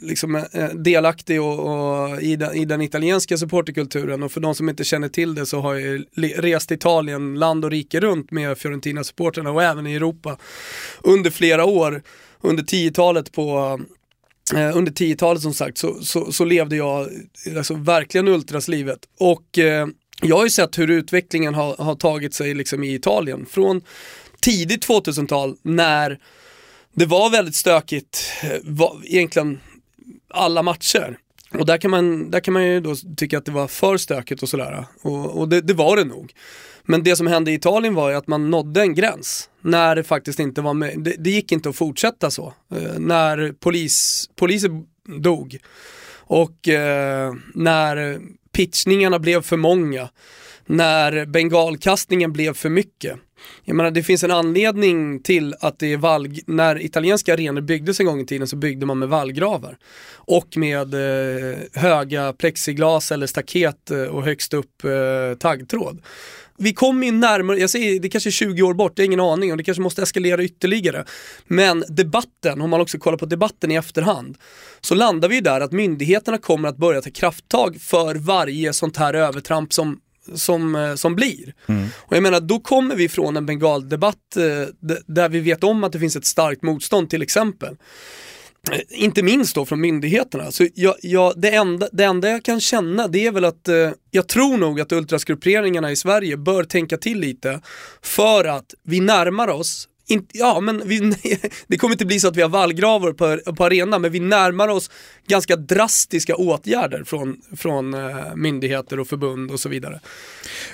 liksom, eh, delaktig och, och i, den, i, den, italienska supporterkulturen och för de som inte känner till det så har jag rest Italien land och rike runt med Fiorentina-supporterna och även i Europa under flera år. under 10-talet på eh, under 10-talet som sagt så, så, så, levde jag alltså, verkligen ultraslivet. Och eh, jag har ju sett hur utvecklingen har, har tagit sig liksom i Italien. Från tidigt 2000-tal när det var väldigt stökigt, eh, var, egentligen alla matcher. Och där kan, man, där kan man ju då tycka att det var för stökigt och sådär. Och, och det, det, var det nog. Men det som hände i Italien var ju att man nådde en gräns. När det faktiskt inte var med, det, det gick inte att fortsätta så. Eh, när polis, poliser dog. Och eh, när pitchningarna blev för många. När bengalkastningen blev för mycket. Jag menar det finns en anledning till att det är vall, när italienska arenor byggdes en gång i tiden så byggde man med vallgravar. Och med eh, höga plexiglas eller staket eh, och högst upp eh, taggtråd. Vi kommer ju närmare, jag säger det kanske är 20 år bort, det är ingen aning och det kanske måste eskalera ytterligare. Men debatten, om man också kollar på debatten i efterhand, så landar vi ju där att myndigheterna kommer att börja ta krafttag för varje sånt här övertramp som som, eh, som blir. Mm. Och jag menar, då kommer vi från en bengaldebatt eh, där vi vet om att det finns ett starkt motstånd till exempel. Eh, inte minst då från myndigheterna. Så jag, jag, det, enda, det enda jag kan känna det är väl att eh, jag tror nog att ultrasgrupperingarna i Sverige bör tänka till lite för att vi närmar oss in, ja, men vi, det kommer inte bli så att vi har vallgravar på, på arenan, men vi närmar oss ganska drastiska åtgärder från, från eh, myndigheter och förbund och så vidare.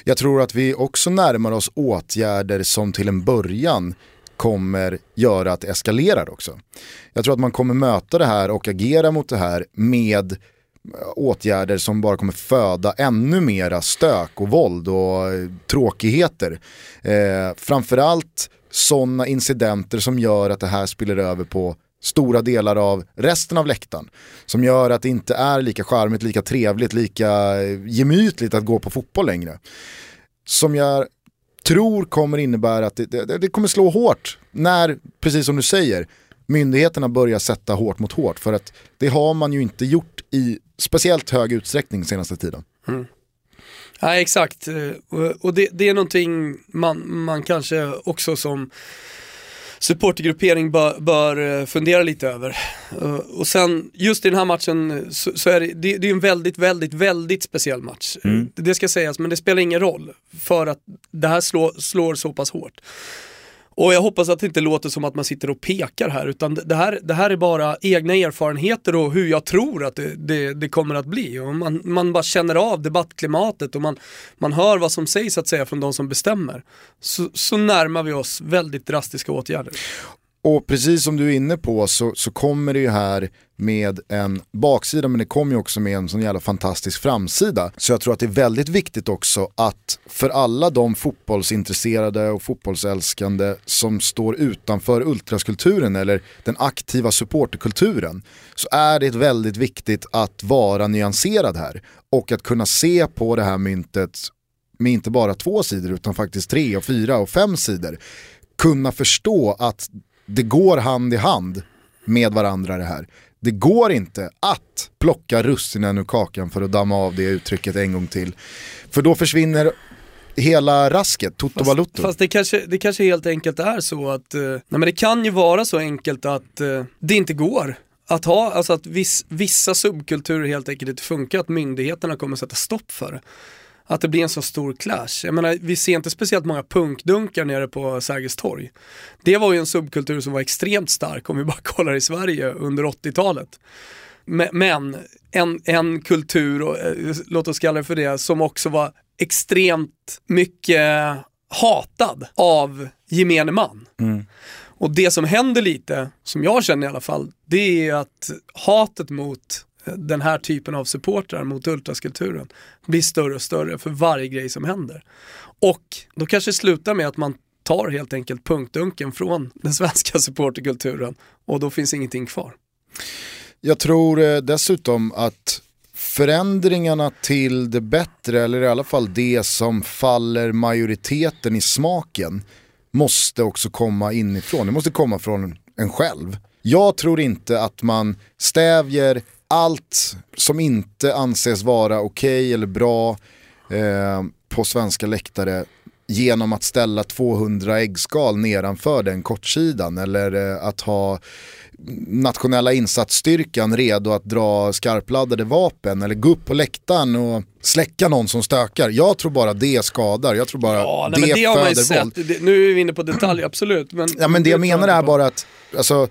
Jag tror att vi också närmar oss åtgärder som till en början kommer göra att det eskalerar också. Jag tror att man kommer möta det här och agera mot det här med eh, åtgärder som bara kommer föda ännu mera stök och våld och eh, tråkigheter. Eh, framförallt sådana incidenter som gör att det här spiller över på stora delar av resten av läktaren. Som gör att det inte är lika charmigt, lika trevligt, lika eh, gemytligt att gå på fotboll längre. Som jag tror kommer innebära att det, det, det kommer slå hårt när, precis som du säger, myndigheterna börjar sätta hårt mot hårt. För att det har man ju inte gjort i speciellt hög utsträckning senaste tiden. Mm. Ja, exakt, och det, det, är någonting man, man kanske också som supportergruppering bör, bör, eh, fundera lite över. Eh, och sen just i den här matchen så, så är det, det, det, är en väldigt, väldigt, väldigt speciell match. Mm. Det ska sägas, men det spelar ingen roll för att det här slår, slår så pass hårt. Och jag hoppas att det inte låter som att man sitter och pekar här, utan det här, det här är bara egna erfarenheter och hur jag tror att det, det, det kommer att bli. Och man, man bara känner av debattklimatet och man, man hör vad som sägs att säga från de som bestämmer. Så, så närmar vi oss väldigt drastiska åtgärder. Och precis som du är inne på så, så kommer det ju här med en baksida men det kommer ju också med en sån jävla fantastisk framsida. Så jag tror att det är väldigt viktigt också att för alla de fotbollsintresserade och fotbollsälskande som står utanför ultraskulturen eller den aktiva supporterkulturen så är det väldigt viktigt att vara nyanserad här och att kunna se på det här myntet med inte bara två sidor utan faktiskt tre och fyra och fem sidor kunna förstå att det går hand i hand med varandra det här. Det går inte att plocka russinen ur kakan för att damma av det uttrycket en gång till. För då försvinner hela rasket, Toto Balutto. Fast det kanske, det kanske helt enkelt är så att, eh, nej men det kan ju vara så enkelt att eh, det inte går. Att ha, alltså att viss, vissa subkulturer helt enkelt inte funkar, att myndigheterna kommer sätta stopp för det att det blir en så stor clash. Jag menar, vi ser inte speciellt många punkdunkar nere på Sergels torg. Det var ju en subkultur som var extremt stark om vi bara kollar i Sverige under 80-talet. Men en, en kultur, och, eh, låt oss kalla det för det, som också var extremt mycket hatad av gemene man. Mm. Och det som händer lite, som jag känner i alla fall, det är att hatet mot den här typen av supportrar mot ultraskulturen blir större och större för varje grej som händer. Och då kanske det slutar med att man tar helt enkelt punktdunken från den svenska supporterkulturen och då finns ingenting kvar. Jag tror eh, dessutom att förändringarna till det bättre, eller i alla fall det som faller majoriteten i smaken, måste också komma inifrån. Det måste komma från en själv. Jag tror inte att man stävjer allt som inte anses vara okej okay eller bra eh, på svenska läktare genom att ställa 200 äggskal nedanför den kortsidan eller eh, att ha nationella insatsstyrkan redo att dra skarpladdade vapen eller gå upp på läktaren och släcka någon som stökar. Jag tror bara det skadar, jag tror bara Ja, det, nej, men det man ju föder våld. Det, nu är vi inne på detalj, absolut. Men Ja men det jag menar är bara att, alltså,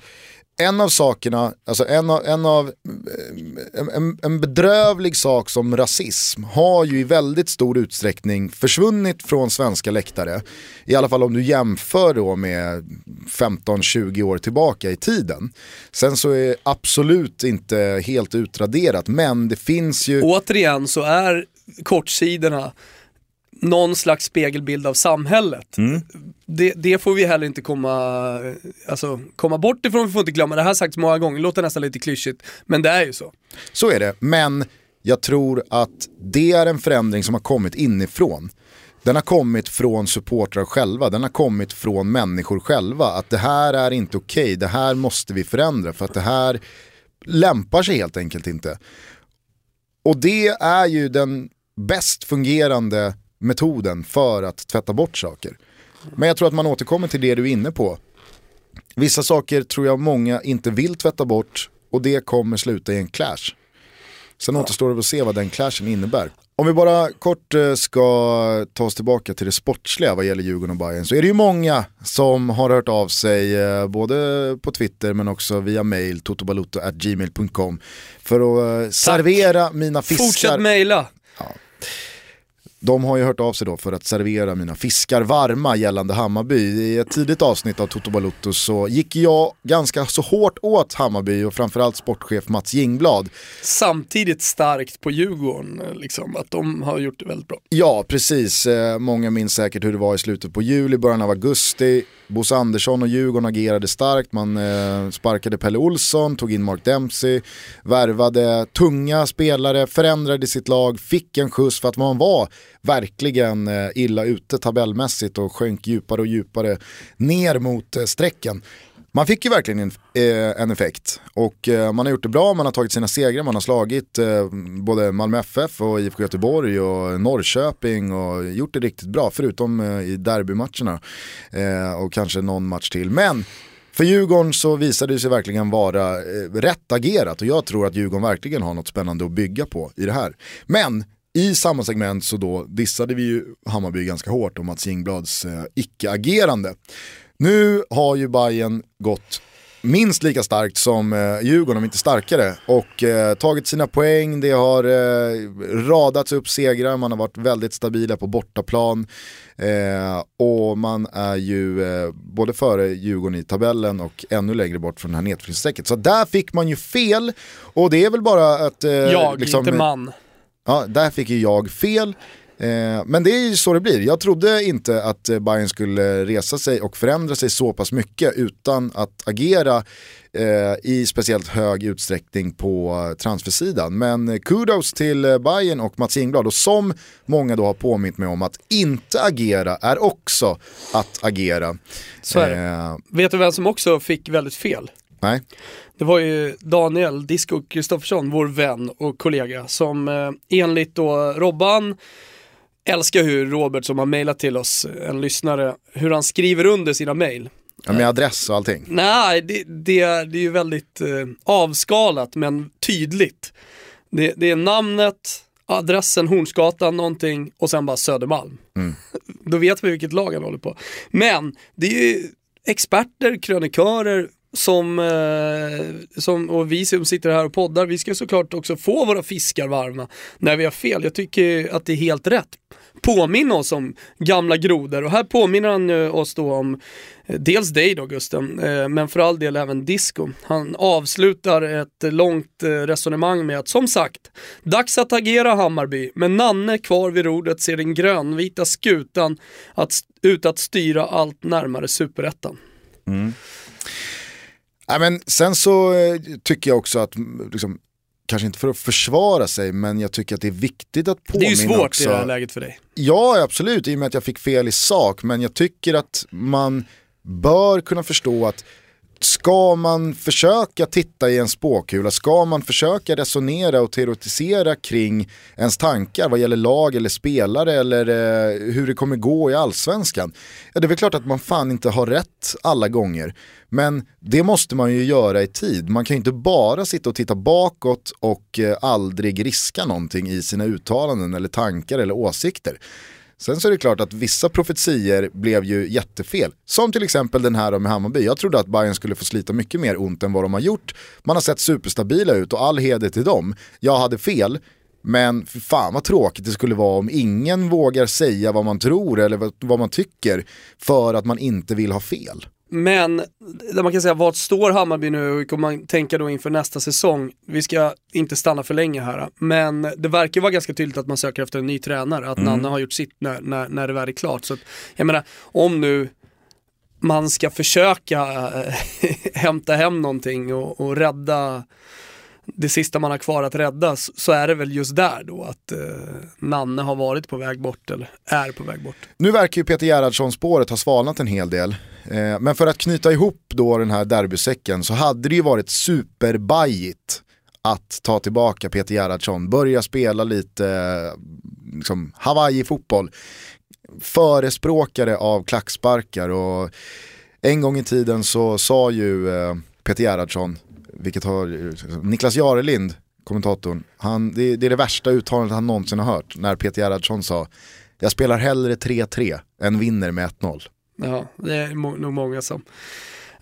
en av sakerna, alltså en av, en, av eh, en, en, bedrövlig sak som rasism har ju i väldigt stor utsträckning försvunnit från svenska läktare. I alla fall om du jämför då med 15-20 år tillbaka i tiden. Sen så är absolut inte helt utraderat, men det finns ju... Återigen så är kortsidorna någon slags spegelbild av samhället. Mm. Det, det får vi heller inte komma, alltså, komma bort ifrån, vi får inte glömma. Det här har sagts många gånger, låter nästan lite klyschigt, men det är ju så. Så är det, men jag tror att det är en förändring som har kommit inifrån. Den har kommit från supportrar själva, den har kommit från människor själva. Att det här är inte okej, det här måste vi förändra för att det här lämpar sig helt enkelt inte. Och det är ju den bäst fungerande metoden för att tvätta bort saker. Men jag tror att man återkommer till det du är inne på. Vissa saker tror jag många inte vill tvätta bort och det kommer sluta i en clash. Sen återstår det att se vad den clashen innebär. Om vi bara kort eh, ska ta oss tillbaka till det sportsliga vad gäller Djurgården och Bayern så är det ju många som har hört av sig eh, både på Twitter men också via mail totobalotto.gmail.com för att eh, servera mina fiskar. Fortsätt mejla. De har ju hört av sig då för att servera mina fiskar varma gällande Hammarby. I ett tidigt avsnitt av Toto Balutto så gick jag ganska så hårt åt Hammarby och framförallt sportchef Mats Jingblad. Samtidigt starkt på Djurgården, liksom, att de har gjort det väldigt bra. Ja, precis. Eh, Många minns säkert hur det var i slutet på juli, början av augusti. Bosse Andersson och Djurgården agerade starkt. Man eh, sparkade Pelle Olsson, tog in Mark Dempsey, värvade tunga spelare, förändrade sitt lag, fick en skjuts för att man var verkligen eh, illa ute tabellmässigt och sjönk djupare och djupare ner mot eh, strecken. Man fick ju verkligen en, eh, en effekt och eh, man har gjort det bra, man har tagit sina segrar, man har slagit eh, både Malmö FF och IFK Göteborg och Norrköping och gjort det riktigt bra, förutom eh, i derbymatcherna och kanske någon match till. Men för Djurgården så visade det sig verkligen vara rätt agerat och jag tror att Djurgården verkligen har något spännande att bygga på i det här. Men i samma segment så då dissade vi ju Hammarby ganska hårt om Mats Jingblads eh, icke-agerande. Nu har ju Bayern gått minst lika starkt som eh, Djurgården, om inte starkare. Och eh, tagit sina poäng, det har eh, radats upp segrar, man har varit väldigt stabila på bortaplan. Eh, och man är ju eh, både före Djurgården i tabellen och ännu längre bort från det här nedflyttningsstrecket. Så där fick man ju fel. Och det är väl bara att... Jag, liksom, inte man. Ja, där fick ju jag fel. Eh, men det är ju så det blir. Jag trodde inte att eh, Bayern skulle resa sig och förändra sig så pass mycket utan att agera eh, i speciellt hög utsträckning på transfersidan. Men eh, kudos till eh, Bayern och Mats Ingblad och som många då har påmint mig om att inte agera är också att agera. Eh, Vet du vem som också fick väldigt fel? Nej, Det var ju Daniel Disco Kristoffersson, vår vän och kollega, som eh, enligt då Robban älskar hur Robert som har mejlat till oss, en lyssnare, hur han skriver under sina mejl. ja, med adress och allting. Nej, det, det, är- det är ju väldigt eh, avskalat men tydligt. Det, det är namnet, adressen Hornsgatan, någonting och sen bara Södermalm. Då vet vi vilket lag han håller på. Men det är ju experter, krönikörer som, eh, som, och vi som sitter här och poddar, vi ska såklart också få våra fiskar varma när vi har fel. Jag tycker att det är helt rätt. Påminna oss om gamla grodor och här påminner han eh, oss då om eh, dels dig då Gusten, men för all del även Disco. Han avslutar ett långt resonemang med att som sagt, dags att agera Hammarby, men Nanne kvar vid rodret ser den grönvita skutan att, ut att styra allt närmare superettan. Mm. Nej, men sen så eh, tycker jag också att, mm, liksom, kanske inte för att försvara sig, men jag tycker att det är viktigt att Det är påminna ju svårt också. i det här läget för dig. Ja, absolut, i och med att jag fick fel i sak, men jag tycker att man bör kunna förstå att ska man försöka titta i en spåkula, ska man försöka resonera och teoretisera kring ens tankar vad gäller lag eller spelare eller eh, hur det kommer gå i allsvenskan. Ja, det är väl klart att man fan inte har rätt alla gånger. Men det måste man ju göra i tid. Man kan ju inte bara sitta och titta bakåt och eh, aldrig riska någonting i sina uttalanden eller tankar eller åsikter. Sen så är det klart att vissa profetier blev ju jättefel. Som till exempel den här med Hammarby. Jag trodde att Bayern skulle få slita mycket mer ont än vad de har gjort. Man har sett superstabila ut och all heder till dem. Jag hade fel. Men för fan vad tråkigt det skulle vara om ingen vågar säga vad man tror eller vad man tycker för att man inte vill ha fel. Men, där man kan säga, vart står Hammarby nu? Hur kommer man tänka då inför nästa säsong? Vi ska inte stanna för länge här, men det verkar vara ganska tydligt att man söker efter en ny tränare, att mm. Nanne har gjort sitt när, när, när det väl är klart. Så att, jag menar, om nu man ska försöka äh, hämta hem någonting och, och rädda det sista man har kvar att rädda så är det väl just där då att eh, Nanne har varit på väg bort eller är på väg bort. Nu verkar ju Peter Gerhardsson spåret ha svalnat en hel del. Eh, men för att knyta ihop då den här derbysäcken så hade det ju varit superbajigt att ta tillbaka Peter Gerhardsson, börja spela lite liksom, Hawaii-fotboll. Förespråkare av klacksparkar och en gång i tiden så sa ju eh, Peter Gerhardsson, vilket har Niklas Jarelind, kommentatorn, han, det, det, är det värsta uttalandet han någonsin har hört när Peter Gerhardsson sa jag spelar hellre 3-3 än vinner med 1-0. Ja, det är nog många som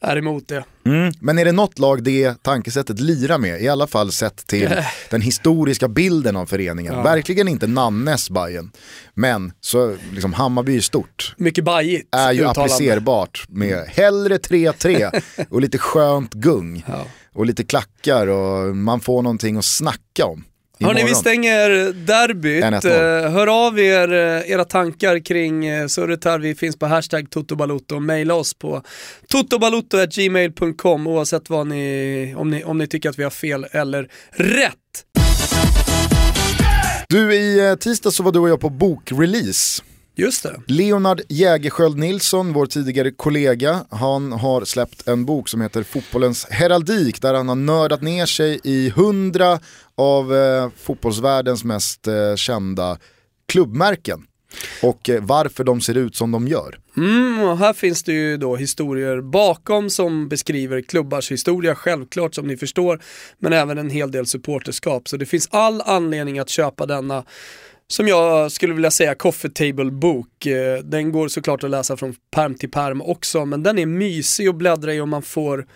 är emot det. Mm, men är det något lag det tankesättet lirar med, i alla fall sett till den historiska bilden av föreningen. Ja. Verkligen inte Nannes Bajen men så liksom Hammarby stort. Mycket bajigt Är ju uttalande. applicerbart med hellre 3-3 och lite skönt gung. Ja. Och lite klackar och man får någonting att snacka om. Hörni, vi stänger derbyt. Eh, hör av er eh, era tankar kring eh, surret här. Vi finns på hashtag totobalotto. Maila oss på totobalotto.gmail.com oavsett vad ni om, ni, om ni tycker att vi har fel eller rätt. Du, i tisdag så var du och jag på bokrelease. Just det. Leonard Jägerskiöld Nilsson, vår tidigare kollega, han har släppt en bok som heter Fotbollens heraldik där han har nördat ner sig i hundra av eh, fotbollsvärldens mest eh, kända klubbmärken och eh, varför de ser ut som de gör. Mm, och här finns det ju då historier bakom som beskriver klubbars historia, självklart som ni förstår, men även en hel del supporterskap. Så det finns all anledning att köpa denna som jag skulle vilja säga coffee table bok. Eh, den går såklart att läsa från perm till perm också, men den är mysig att bläddra i och man får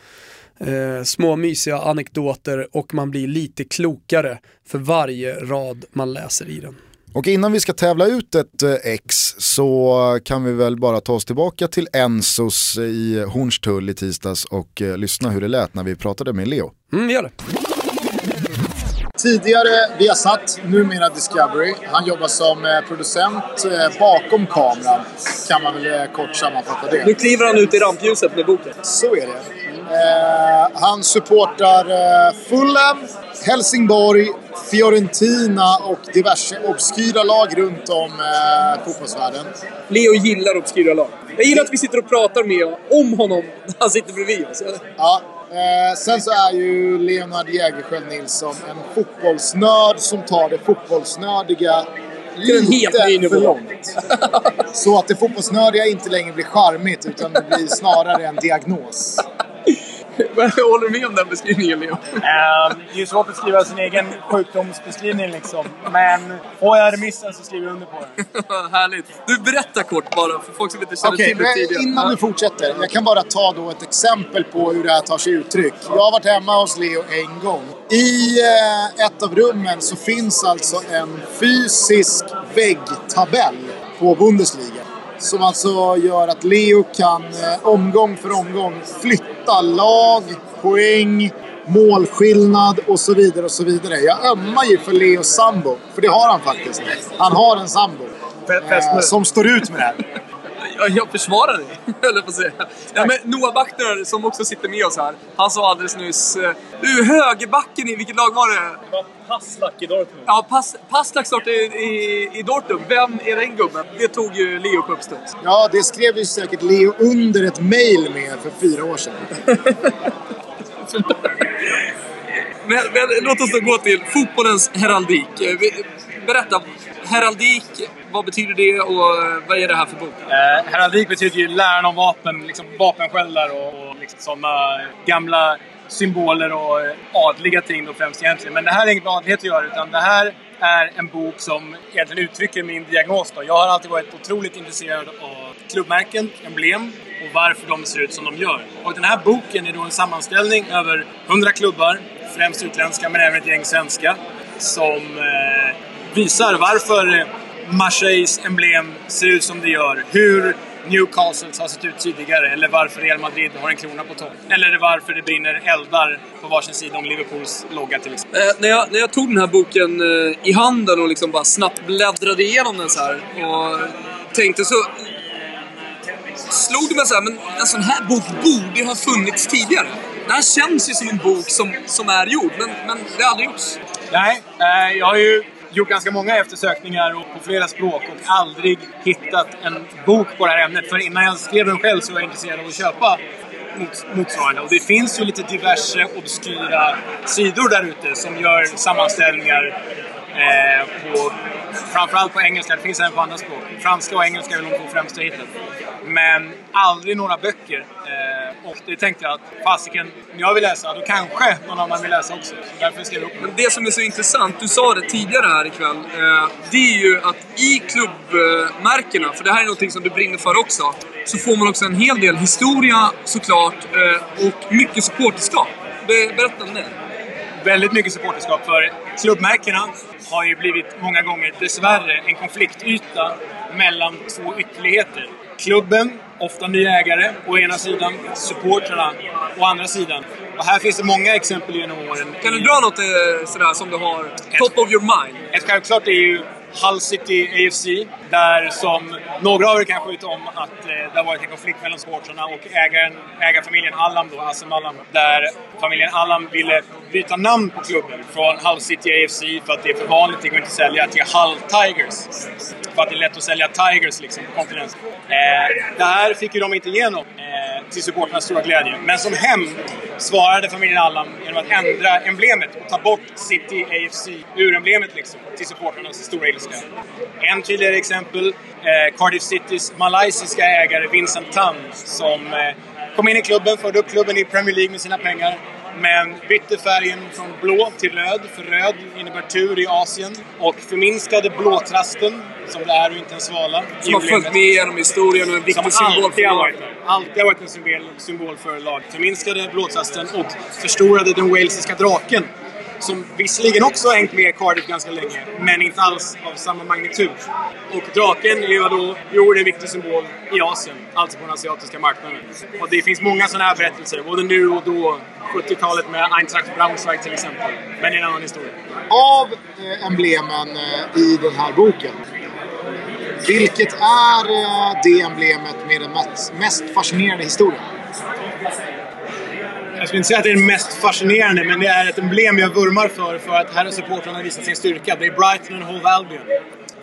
eh, små mysiga anekdoter och man blir lite klokare för varje rad man läser i den. Och innan vi ska tävla ut ett eh, X så kan vi väl bara ta oss tillbaka till Ensos i Hornstull i tisdags och eh, lyssna hur det lät när vi pratade med Leo. Mm, gör det. Tidigare Viasat, numera Discovery. Han jobbar som eh, producent eh, bakom kameran, kan man väl eh, kort sammanfatta det. Nu kliver han ut i rampljuset med boken. Så är det. Han supportar Fulham, Helsingborg, Fiorentina och diverse obskyra lag runt om fotbollsvärlden. Leo gillar obskyra lag. Jag gillar att vi sitter och pratar med om honom när han sitter bredvid oss. Ja, Eh, sen så är ju Leonard Jägerskiöld Nilsson en fotbollsnörd som tar det fotbollsnördiga lite för långt. så att det fotbollsnördiga inte längre blir charmigt utan det blir snarare en diagnos. Håller du med om den beskrivningen Leo? Uh, det är svårt att skriva sin egen sjukdomsbeskrivning liksom. Men får jag remissen så skriver jag under på den. Härligt. Du, berätta kort bara för folk som inte känner okay, till det tidigare. Innan du fortsätter. Jag kan bara ta då ett exempel på hur det här tar sig uttryck. Jag har varit hemma hos Leo en gång. I eh, ett av rummen så finns alltså en fysisk väggtabell på Bundesliga. Som alltså gör att Leo kan eh, omgång för omgång flytta lag, poäng, målskillnad och så vidare och så vidare. Jag ömmar ju för Leos sambo, för det har han faktiskt. Han har en sambo. Eh, som står ut med det här. Ja, jag försvarar dig, höll jag på att säga. Ja, men Noah Backner, som också sitter med oss här, han sa alldeles nyss... eh, Du, högerbacken i, vilket lag var det? Det var Passlack i Dortmund. Ja, Pas, Passlack startade i, i, i Dortmund. Vem är den gubben? Det tog ju Leo på uppstuds. Ja, det skrev ju säkert Leo under ett mail med för fyra år sedan. Men, men låt oss då gå till fotbollens heraldik. Eh, Berätta, heraldik, vad betyder det och eh, vad är det här för bok? Eh, heraldik betyder ju läran om vapen, liksom vapensköldar och, och liksom sådana eh, gamla symboler och eh, adliga ting då främst egentligen. Men det här är inget med adlighet att göra utan det här är en bok som egentligen uttrycker min diagnos. Då. Jag har alltid varit otroligt intresserad av klubbmärken, emblem och varför de ser ut som de gör. Och den här boken är då en sammanställning över 100 klubbar, främst utländska men även ett gäng svenska, som eh, visar varför Marseilles emblem ser ut som det gör. Hur Newcastles har sett ut tidigare. Eller varför Real Madrid har en krona på topp. Eller varför det brinner eldar på varsin sida om Liverpools logga till exempel. Eh, när, jag, när jag tog den här boken eh, i handen och liksom bara snabbt bläddrade igenom den så här och tänkte så slog det mig så här, men en sån här bok borde ha funnits tidigare. Det här känns ju som en bok som, som är gjord, men, men det har aldrig gjorts. Nej, eh, jag har ju gjort ganska många eftersökningar och på flera språk och aldrig hittat en bok på det här ämnet. För innan jag skrev den själv så var jag intresserad av att köpa motsvarande. Och det finns ju lite diverse obskyra sidor där ute som gör sammanställningar eh, på, framförallt på engelska. Det finns även på andra språk. Franska och engelska är väl de två främsta hiten. Men aldrig några böcker. Eh, och det tänkte jag att fasiken, om jag vill läsa, då kanske någon annan vill läsa också. Så därför skrev jag upp. Men det som är så intressant, du sa det tidigare här ikväll, eh, det är ju att i klubbmärkena, för det här är någonting som du brinner för också, så får man också en hel del historia såklart eh, och mycket supporterskap. Berätta om det väldigt mycket supporterskap för klubbmärkena har ju blivit många gånger dessvärre en konfliktyta mellan två ytterligheter. Klubben, ofta nya ägare, å ena sidan. Supportrarna, å andra sidan. Och här finns det många exempel genom åren. Kan du dra något eh, sådär som du har top of your mind? Ett självklart är ju Hull City AFC, där som några av er kanske vet om att eh, det har varit en konflikt mellan supportrarna och ägaren, ägarfamiljen Allam då, Assem Allam, där familjen Allam ville byta namn på klubben från Hull City AFC för att det är för vanligt, det går inte att sälja, till Hull Tigers. För att det är lätt att sälja Tigers liksom, på kontinenten. Eh, det här fick ju de inte igenom, eh, till supportrarnas stora glädje. Men som hämnd svarade familjen Allan genom att ändra emblemet och ta bort City AFC ur emblemet liksom, till supportrarnas stora ilska. En tydligare exempel, eh, Cardiff Citys malaysiska ägare Vincent Tan som eh, kom in i klubben, förde upp klubben i Premier League med sina pengar. Men bytte färgen från blå till röd, för röd innebär tur i Asien. Och förminskade blåtrasten, som det är och inte en svala. Som har följt med genom historien och en viktig symbol för där. Alltid har varit en symbol, symbol för laget. Förminskade blåtrasten och förstorade den walesiska draken. Som visserligen också har hängt med Cardiff ganska länge, men inte alls av samma magnitud. Och draken är ju då, jo, det är en viktig symbol i Asien, alltså på den asiatiska marknaden. Och det finns många sådana här berättelser, både nu och då. 70-talet med Eintracht Braunschweig till exempel. Men det är en annan historia. Av eh, emblemen eh, i den här boken. Vilket är eh, det emblemet med den mest fascinerande historien? Skulle inte säga att det är det mest fascinerande, men det är ett emblem jag vurmar för, för att här har supportrarna visat sin styrka. Det är Brighton and Hove Albion.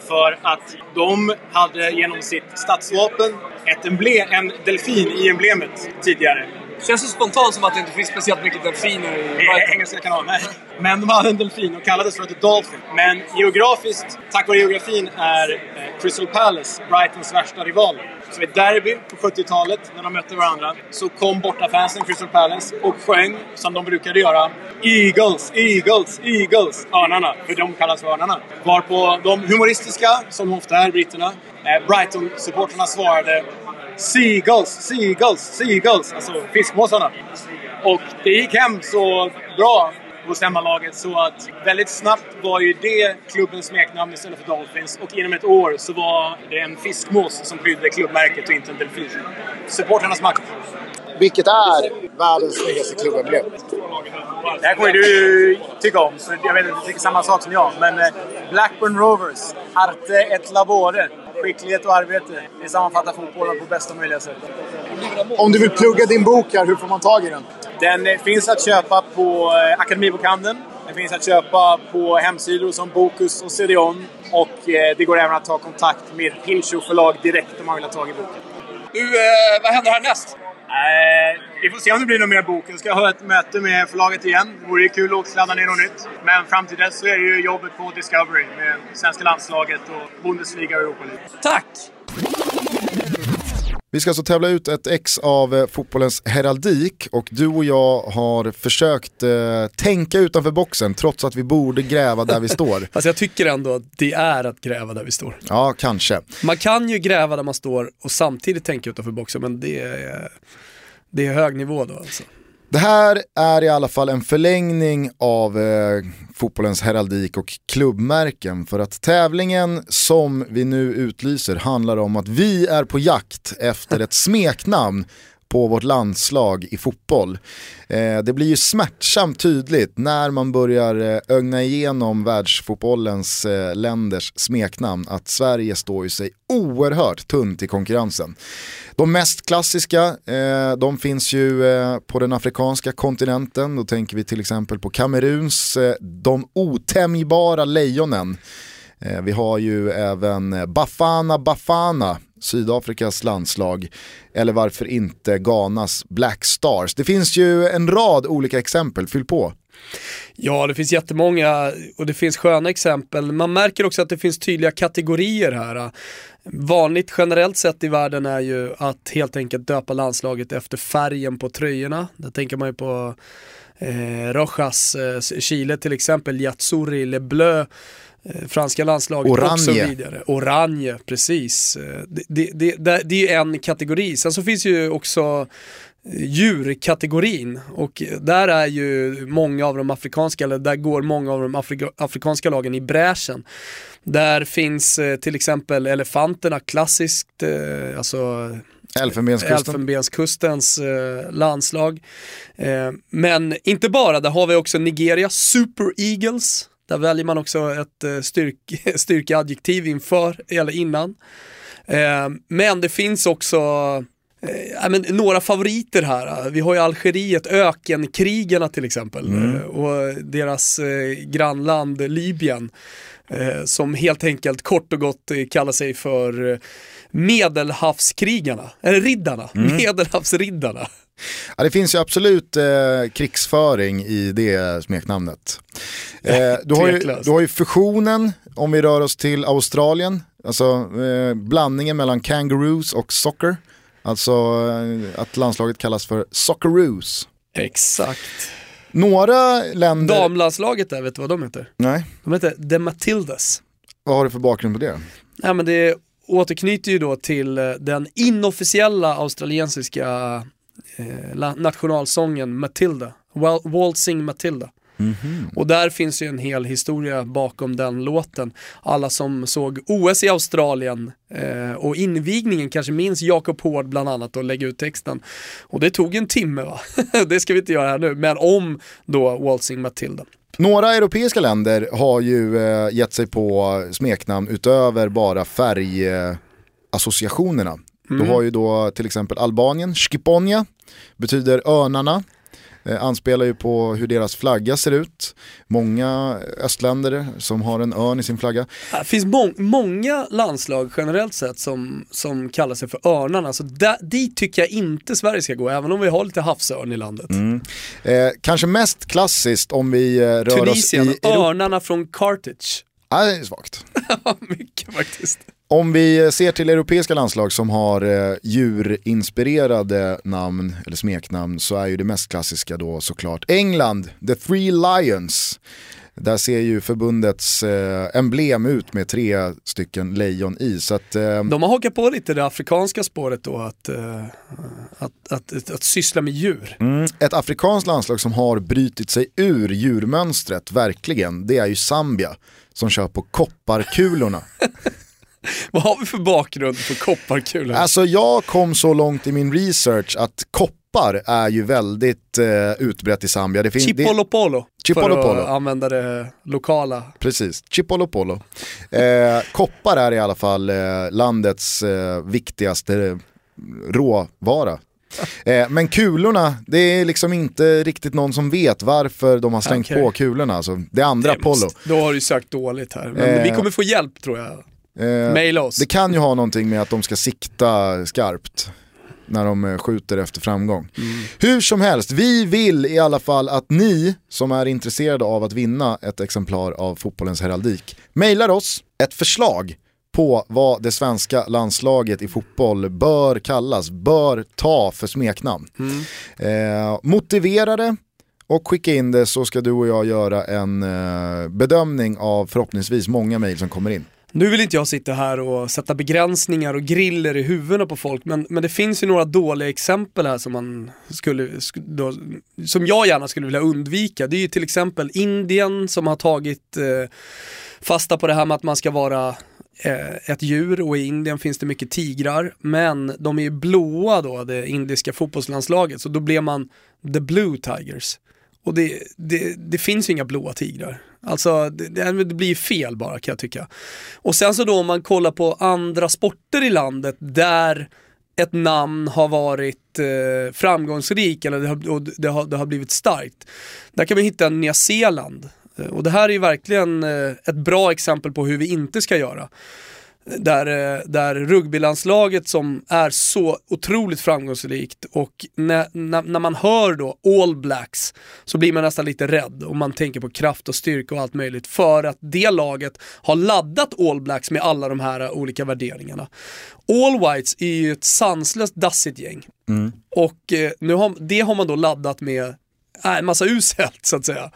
För att de hade genom sitt stadsvapen ett emblem, en delfin i emblemet tidigare. Känns det spontant som att det inte finns speciellt mycket delfiner i Brighton. engelska kanalen. nej. Men de hade en delfin och kallades för The Dolphin. Men geografiskt, tack vare geografin, är eh, Crystal Palace Brightons värsta rival. Så vid derby på 70-talet, när de mötte varandra, så kom bortafansen Crystal Palace och sjöng, som de brukade göra, Eagles, Eagles, Eagles, Örnarna. För de kallas för Örnarna. Varpå de humoristiska, som ofta är britterna, eh, Brighton-supporterna svarade Seagulls, Seagulls, Seagulls, alltså fiskmåsarna. Och det gick hem så bra hos hemmalaget så att väldigt snabbt var ju det klubbens smeknamn istället för Dolphins och inom ett år så var det en fiskmås som prydde klubbmärket och inte en delfin. Supportrarnas makt. Vilket är världens snyggaste klubbemblem? Det här kommer du tycka om, för jag vet att du tycker samma sak som jag. Men eh, Blackburn Rovers, Arte et Labore. Skicklighet och arbete. Det sammanfattar fotbollen på bästa möjliga sätt. Om du vill plugga din bok här, hur får man tag i den? Den eh, finns att köpa på eh, Akademibokhandeln. Den finns att köpa på hemsidor som Bokus och CDON. Och eh, det går även att ta kontakt med Pincho förlag direkt om man vill ha tag i boken. Du, vad händer härnäst? Eh, vi får se om det blir något mer bok. Jag ska ha ett möte med förlaget igen. Det vore ju kul att sladda ner något nytt. Men fram till dess så är det ju jobbet på Discovery med svenska landslaget och Bundesliga och Europa League. Tack! Vi ska alltså tävla ut ett ex av eh, fotbollens heraldik och du och jag har försökt eh, tänka utanför boxen trots att vi borde gräva där vi står. Fast jag tycker ändå att det är att gräva där vi står. Ja, kanske. Man kan ju gräva där man står och samtidigt tänka utanför boxen men det är, det är hög nivå då alltså. Det här är i alla fall en förlängning av eh, fotbollens heraldik och klubbmärken för att tävlingen som vi nu utlyser handlar om att vi är på jakt efter ett smeknamn på vårt landslag i fotboll. Eh, det blir ju smärtsamt tydligt när man börjar eh, ögna igenom världsfotbollens eh, länders smeknamn att Sverige står ju sig oerhört tunt i konkurrensen. De mest klassiska, eh, de finns ju eh, på den afrikanska kontinenten. Då tänker vi till exempel på Kameruns eh, De otämjbara lejonen. Vi har ju även Bafana Bafana, Sydafrikas landslag. Eller varför inte Ghanas Black Stars. Det finns ju en rad olika exempel, fyll på. Ja, det finns jättemånga och det finns sköna exempel. Man märker också att det finns tydliga kategorier här. Vanligt generellt sett i världen är ju att helt enkelt döpa landslaget efter färgen på tröjorna. Där tänker man ju på eh, Rojas, eh, Chile till exempel, Yatsuri, Le Bleu franska landslaget Oranje. och så vidare. Oranje, precis. Eh, Det, det, det, det, är en kategori. Sen så finns ju också djurkategorin och där är ju många av de afrikanska, eller där går många av de afrika, afrikanska lagen i bräschen. Där finns eh, till exempel elefanterna, klassiskt, eh, alltså Elfenbenskusten. Elfenbenskustens eh, landslag. Eh, men inte bara, där har vi också Nigeria, Super Eagles. Där väljer man också ett eh, styrk, styrkeadjektiv inför eller innan. Eh, men det finns också ja, men några favoriter här. Vi har ju Algeriet, ökenkrigarna till exempel. eh, Och deras eh, grannland Libyen. Eh, som helt enkelt kort och gott kallar sig för Medelhavskrigarna, eller riddarna, Medelhavsriddarna. Ja, det finns ju absolut eh, krigsföring i det smeknamnet. Eh, du, har ju, du har ju fusionen, om vi rör oss till Australien, alltså eh, blandningen mellan kangaroos och soccer. Alltså eh, att landslaget kallas för Socceroos. Exakt. Några länder... Damlandslaget där, vet du vad de heter? Nej, De heter The Matildas. vad har du för bakgrund på det? Nej men det återknyter ju då till eh, den inofficiella australiensiska eh, nationalsången Matilda, Wal- Waltzing Matilda. Och där finns ju en hel historia bakom den låten. Alla som såg OS i Australien eh, och invigningen kanske minns Jakob Hård bland annat och lägga ut texten. Och det tog en timme va? det ska vi inte göra här nu, men om då Waltzing Matilda. Några europeiska länder har ju eh, gett sig på smeknamn utöver bara färgassociationerna. Du har ju då till exempel Albanien, Skiponia, betyder örnarna. Eh, anspelar ju på hur deras flagga ser ut. Många östländer som har en örn i sin flagga. Det finns må- många landslag generellt sett som, som kallar sig för örnarna. Så där, dit tycker jag inte Sverige ska gå, även om vi har lite havsörn i landet. Eh, kanske mest klassiskt om vi eh, rör Tunisien, oss i Europa. örnarna från Carthage. Ah, det är svagt. Mycket faktiskt. Om vi ser till europeiska landslag som har eh, djurinspirerade namn eller smeknamn så är ju det mest klassiska då såklart England, The Three Lions. Där ser ju förbundets eh, emblem ut med tre stycken lejon i. Så att, eh, De har hakat på lite det afrikanska spåret då, att, eh, att, att, att, att syssla med djur. ett afrikanskt landslag som har brytit sig ur djurmönstret, verkligen, det är ju Zambia som kör på kopparkulorna. Vad har vi för bakgrund för kopparkulor? Alltså jag kom så långt i min research att koppar är ju väldigt eh, utbrett i Zambia. Det finns, det, Chipolopolo. Chipolo för att använda det lokala. Precis, Chipolo Polo. Eh, koppar är i alla fall eh, landets eh, viktigaste eh, råvara. Eh, men kulorna, det är liksom inte riktigt någon som vet varför de har slängt Okej. på kulorna. Alltså, det andra Det Polo. Då har du sökt dåligt här. Men Eh, vi kommer få hjälp tror jag. Eh, Maila oss. det kan ju ha någonting med att de ska sikta skarpt när de eh, skjuter efter framgång. Hur som helst, vi vill i alla fall att ni som är intresserade av att vinna ett exemplar av fotbollens heraldik mejlar oss ett förslag på vad det svenska landslaget i fotboll bör kallas, bör ta för smeknamn. Eh, motivera det och skicka in det så ska du och jag göra en eh, bedömning av förhoppningsvis många mejl som kommer in. Nu vill inte jag sitta här och sätta begränsningar och griller i huvudena på folk, men, men det finns ju några dåliga exempel här som man skulle, sk- då, som jag gärna skulle vilja undvika. Det är ju till exempel Indien som har tagit eh, fasta på det här med att man ska vara eh, ett djur och i Indien finns det mycket tigrar, men de är ju blåa då, det indiska fotbollslandslaget, så då blir man the blue tigers. Och det, det, det finns ju inga blåa tigrar. Alltså det, det blir ju fel bara kan jag tycka. Och sen så då om man kollar på andra sporter i landet där ett namn har varit eh, framgångsrik eller det har, och det, har, det har blivit starkt. Där kan vi hitta Nya Zeeland. Eh, och det här är ju verkligen eh, ett bra exempel på hur vi inte ska göra. Där, eh, där rugbylandslaget som är så otroligt framgångsrikt och när, när, när man hör då All Blacks så blir man nästan lite rädd och man tänker på kraft och styrka och allt möjligt för att det laget har laddat All Blacks med alla de här olika värderingarna. All Whites är ju ett sanslöst dassigt gäng och eh, nu har, det har man då laddat med en massa uselt så att säga.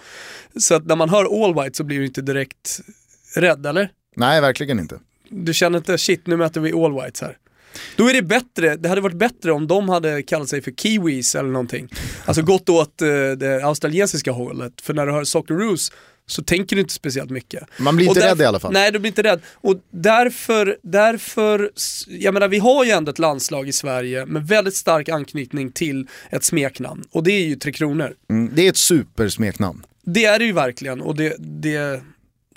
Så att när man hör All White så blir du inte direkt rädd eller? Nej, verkligen inte. Du känner inte, shit nu möter vi all whites här. Då är det bättre, det hade varit bättre om de hade kallat sig för kiwis eller någonting. Alltså gått åt eh, det australiensiska hållet. För när du hör Socceroos så tänker du inte speciellt mycket. Man blir inte därför- rädd i alla fall. Nej, du blir inte rädd. Och därför, därför, jag menar vi har ju ändå ett landslag i Sverige med väldigt stark anknytning till ett smeknamn. Och det är ju Tre Kronor. Mm, det är ett supersmeknamn. Det är det ju verkligen och det, det,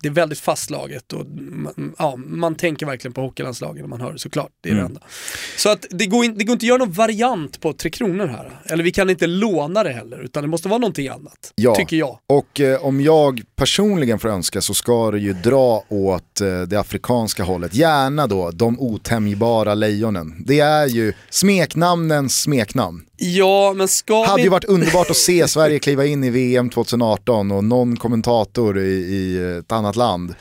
det är väldigt fastslaget och man, ja, man tänker verkligen på hockeylandslaget när man hör det såklart. Det är Mm. det enda. Så att det går, in, det går inte att göra någon variant på Tre Kronor här. Eller vi kan inte låna det heller utan det måste vara någonting annat. Ja. Tycker jag. Och eh, om jag personligen får önska så ska det ju dra åt eh, det afrikanska hållet. Gärna då de otämjbara lejonen. Det är ju smeknamnens smeknamn. Ja, men ska hade vi... ju varit underbart att se Sverige kliva in i VM 2018 och någon kommentator i, i ett annat land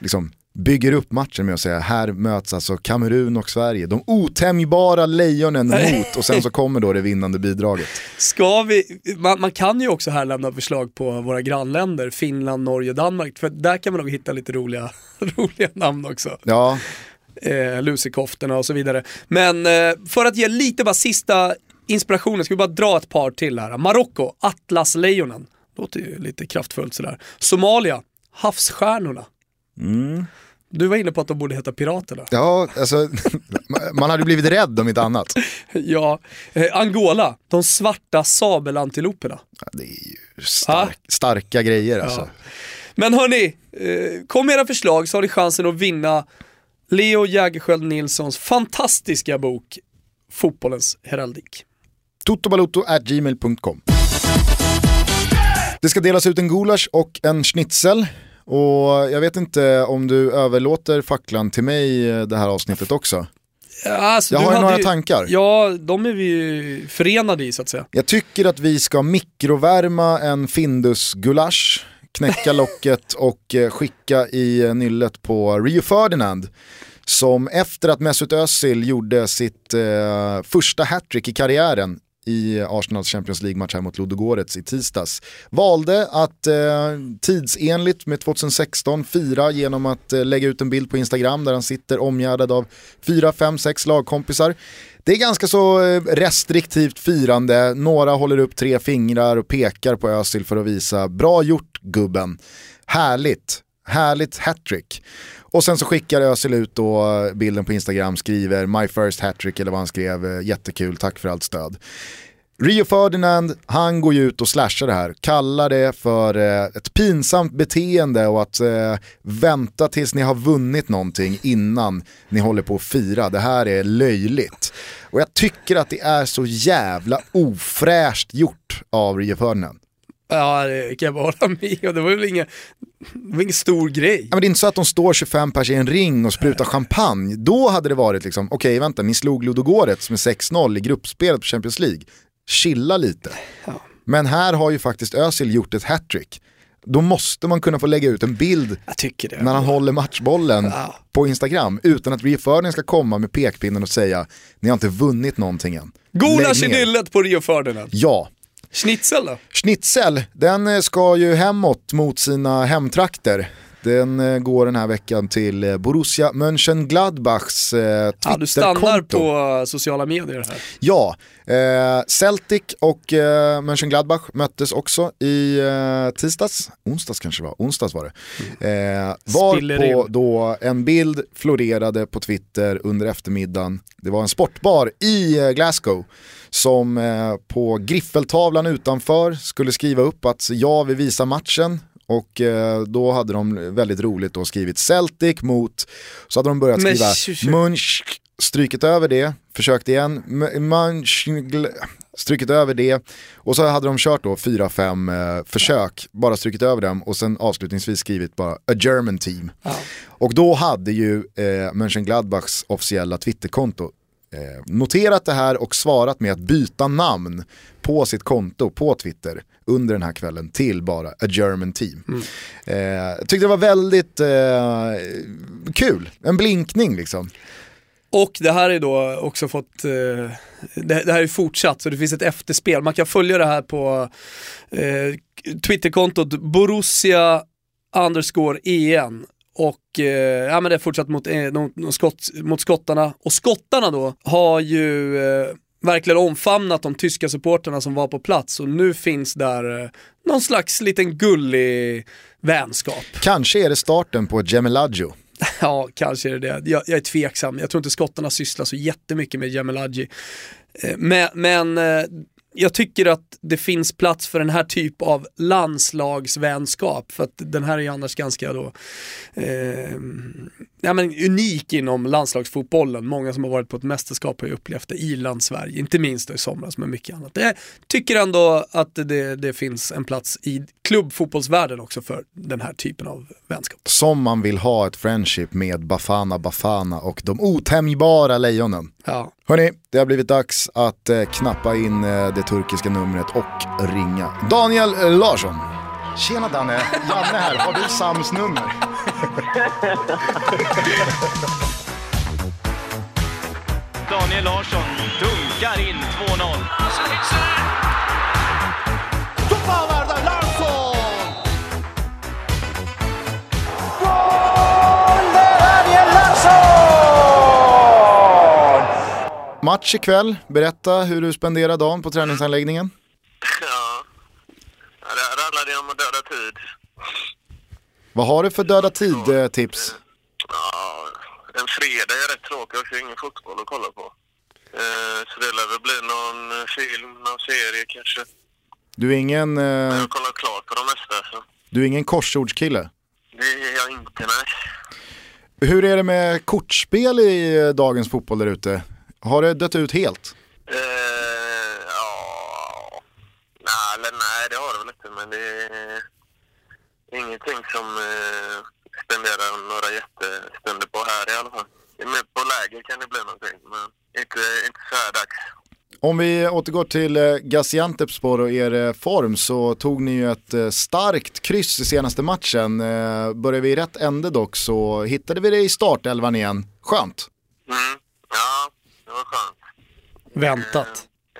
liksom bygger upp matchen med att säga här möts alltså Kamerun och Sverige, de otämjbara lejonen mot och sen så kommer då det vinnande bidraget. Ska vi, man, man kan ju också här lämna förslag på våra grannländer, Finland, Norge, Danmark. För där kan man nog hitta lite roliga, roliga namn också. Ja, eh, lusekoftorna och så vidare. Men eh, för att ge lite bara sista inspirationen ska vi bara dra ett par till här. Marocko, Atlaslejonen. Låter ju lite kraftfullt sådär. Somalia, Havsstjärnorna. Du var inne på att de borde heta Piraterna. ja alltså, man hade blivit rädd om inte annat. Ja, eh, Angola, de svarta sabelantiloperna. Ja, det är ju stark, starka grejer alltså. Men hörni, eh, kom med era förslag så har ni chansen att vinna Leo Jägerskiöld Nilssons fantastiska bok Fotbollens heraldik. totobalotto.gmail.com Det ska delas ut en gulasch och en schnitzel. Och jag vet inte om du överlåter facklan till mig det här avsnittet också. Alltså, Jag har ju några tankar. Ja, de är vi ju förenade i så att säga. Jag tycker att vi ska mikrovärma en Findus gulasch, knäcka locket och eh, skicka i eh, nyllet på Rio Ferdinand. Som efter att Mesut Özil gjorde sitt eh, första hattrick i karriären i Arsenals Champions League-match här mot Ludogorets i tisdags. Valde att eh, tidsenligt med 2016 fira genom att eh, lägga ut en bild på Instagram där han sitter omgärdad av fyra, fem, sex lagkompisar. Det är ganska så eh, restriktivt firande, några håller upp tre fingrar och pekar på Özil för att visa bra gjort gubben. Härligt, härligt hattrick. Och sen så skickar Özil ut då eh, bilden på Instagram, skriver my first hattrick eller vad han skrev, eh, jättekul, tack för allt stöd. Rio Ferdinand, han går ju ut och slashar det här, kallar det för eh, ett pinsamt beteende och att eh, vänta tills ni har vunnit någonting innan ni håller på att fira. Det här är löjligt. Och jag tycker att det är så jävla ofräscht gjort av Rio Ferdinand. Ja, det kan jag bara hålla med och Det var väl ingen, det var ingen stor grej. Ja, men det är inte så att de står 25 pers i en ring och sprutar champagne. Då hade det varit liksom, okej okay, vänta, ni slog Ludogorets med 6-0 i gruppspelet på Champions League. Chilla lite. Ja. Men här har ju faktiskt Özil gjort ett hattrick. Då måste man kunna få lägga ut en bild när han håller matchbollen Ja. på Instagram utan att Rio ska komma med pekpinnen och säga ni har inte vunnit någonting än. Gulasch i Lägg ner." nyllet på Rio Ferdinand. Ja, Schnitzel då? Schnitzel, den eh, ska ju hemåt mot sina hemtrakter. Den eh, går den här veckan till eh, Borussia Mönchengladbachs eh, Ja, du stannar Twitterkonto. på sociala medier här. Ja, eh, Celtic och eh, Mönchengladbach möttes också i eh, tisdags, onsdags kanske var, onsdags var det. Eh, var Spiller på in. då en bild florerade på Twitter under eftermiddagen. Det var en sportbar i Glasgow som på griffeltavlan utanför skulle skriva upp att ja, vi visar matchen. Och eh, då hade de väldigt roligt då skrivit Celtic mot, så hade de börjat skriva Munch, strykit över det, försökt igen, Munch, strykit över det. Och så hade de kört då fyra, fem eh, försök, bara strykit över dem och sen avslutningsvis skrivit bara a German team. Ja. Och då hade ju eh, Mönchengladbachs officiella Twitterkonto eh, noterat det här och svarat med att byta namn på sitt konto på Twitter under den här kvällen till bara a German team. Eh, jag tyckte det var väldigt eh, kul, en blinkning liksom. Och det här är då också fått, eh, det, det här är fortsatt så det finns ett efterspel. Man kan följa det här på eh, Twitterkontot Borussia underscore EN. Och eh, ja, men det är fortsatt mot, eh, de, de skott, mot skottarna. Och skottarna då har ju eh, verkligen omfamnat de tyska supporterna som var på plats och nu finns där eh, någon slags liten gullig vänskap. Kanske är det starten på ett Gemelaggio. Ja, kanske är det det. Jag, jag är tveksam. Jag tror inte skottarna sysslar så jättemycket med Gemelagi. Eh, Men, men eh, jag tycker att det finns plats för den här typ av landslagsvänskap. För att den här är ju annars ganska då, eh, ja, men unik inom landslagsfotbollen. Många som har varit på ett mästerskap har ju upplevt det i land-Sverige, inte minst i somras med mycket annat. Jag tycker ändå att det, det finns en plats i klubbfotbollsvärlden också för den här typen av vänskap. Som man vill ha ett friendship med Bafana Bafana och de otämjbara lejonen. Ja. Hörni, det har blivit dags att eh, knappa in eh, det turkiska numret och ringa. Daniel eh, Larsson. Tjena Danne, Janne här. Har du Sams nummer? Daniel Larsson dunkar in 2-0. Match ikväll. Berätta hur du spenderar dagen på träningsanläggningen. Ja. ja, där handlar det om att döda tid. Vad har du för döda tid-tips? Ja, en fredag är rätt tråkig också, ingen fotboll att kolla på. Eh, så det lär väl bli någon eh, film, någon serie kanske. Du är ingen, Men eh, jag har kollat klart på de mesta så du är ingen korsordskille. det är jag inte, nej. Hur är det med kortspel i eh, dagens fotboll där ute? Har det dött ut helt? Eh, ja, nej, eller nej det har det väl inte men det är ingenting som eh, spenderar några jättestunder på här i alla fall. Men på läger kan det bli någonting men inte, inte så här dags. Om vi återgår till eh, Gaziantepspor och er form så tog ni ju ett starkt kryss i senaste matchen. Börjar vi i rätt ände dock så hittade vi det i startelvan igen. Skönt. Mm, ja, var skönt. Väntat.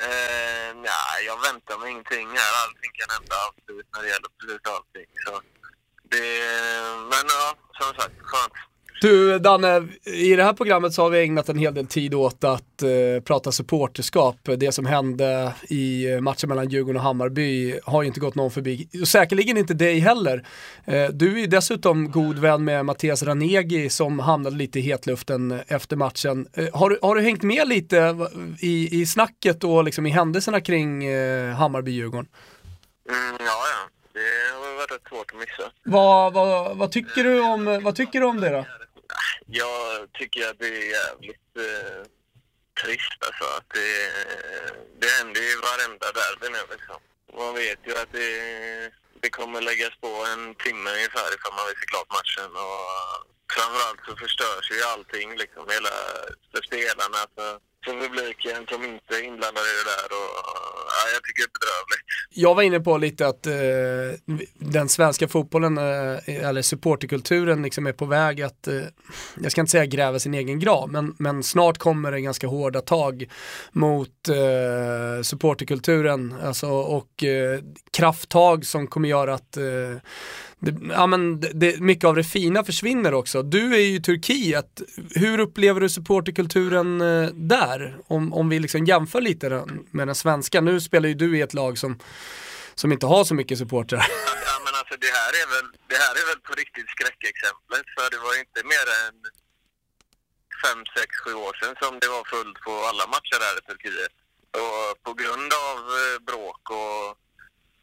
Eh, nej, jag väntar mig ingenting här. Allting kan hända absolut när det gäller precis allting. Så det, men ja, som sagt, skönt. Du Danne, i det här programmet så har vi ägnat en hel del tid åt att eh, prata supporterskap. Det som hände i eh, matchen mellan Djurgården och Hammarby har ju inte gått någon förbi. Och säkerligen inte dig heller. Eh, du är ju dessutom god vän med Mattias Ranegi som hamnade lite i hetluften efter matchen. Eh, har, du, har du hängt med lite i, i snacket och liksom i händelserna kring eh, Hammarby-Djurgården? Mm, ja, ja. Det har varit rätt svårt att missa. Vad, vad, vad, tycker du om, vad tycker du om det då? Jag tycker att det är jävligt eh, trist alltså. Att det, eh, det händer ju i varenda derby nu liksom. Man vet ju att det, det kommer läggas på en timme ungefär ifall man vill se klart matchen. Och framförallt så förstörs ju allting liksom. Hela, för spelarna, Alltså för publiken som inte är inblandade i det där. Och, ja, jag tycker det är bedrövligt. Jag var inne på lite att eh, den svenska fotbollen, eh, eller supporterkulturen liksom är på väg att, eh, jag ska inte säga gräva sin egen grav, men, men snart kommer det ganska hårda tag mot eh, supporterkulturen alltså, och eh, krafttag som kommer göra att eh, det, ja, men det, det, mycket av det fina försvinner också. Du är ju i Turkiet, hur upplever du supporterkulturen eh, där? Om, om vi liksom jämför lite med den svenska. Nu spelar ju du i ett lag som, som inte har så mycket supportrar. Ja, men alltså det här är väl, det här är väl på riktigt skräckexemplet. För det var inte mer än fem, sex, sju år sedan som det var fullt på alla matcher här i Turkiet. Och på grund av eh, bråk och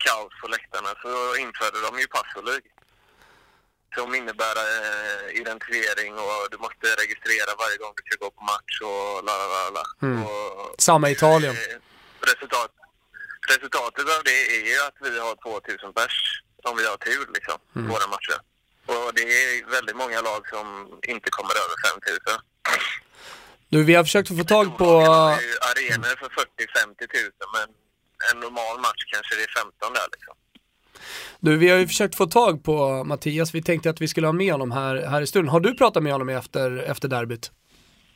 kaos på läktarna så införde de ju passolog. Som innebär eh, identifiering och du måste registrera varje gång du ska gå på match och la la la. Mm. Samma Italien. eh, Resultat, resultatet av det är ju att vi har 2000 pers om vi har tur liksom, Mm. våra matcher. Och det är väldigt många lag som inte kommer över 5000. Du, vi har försökt att få tag på, arenor för 40-50 000 men en normal match kanske det är 15 där liksom. du, vi har ju försökt få tag på Mattias, vi tänkte att vi skulle ha med honom här, här i stunden. Har du pratat med honom efter, efter derbyt?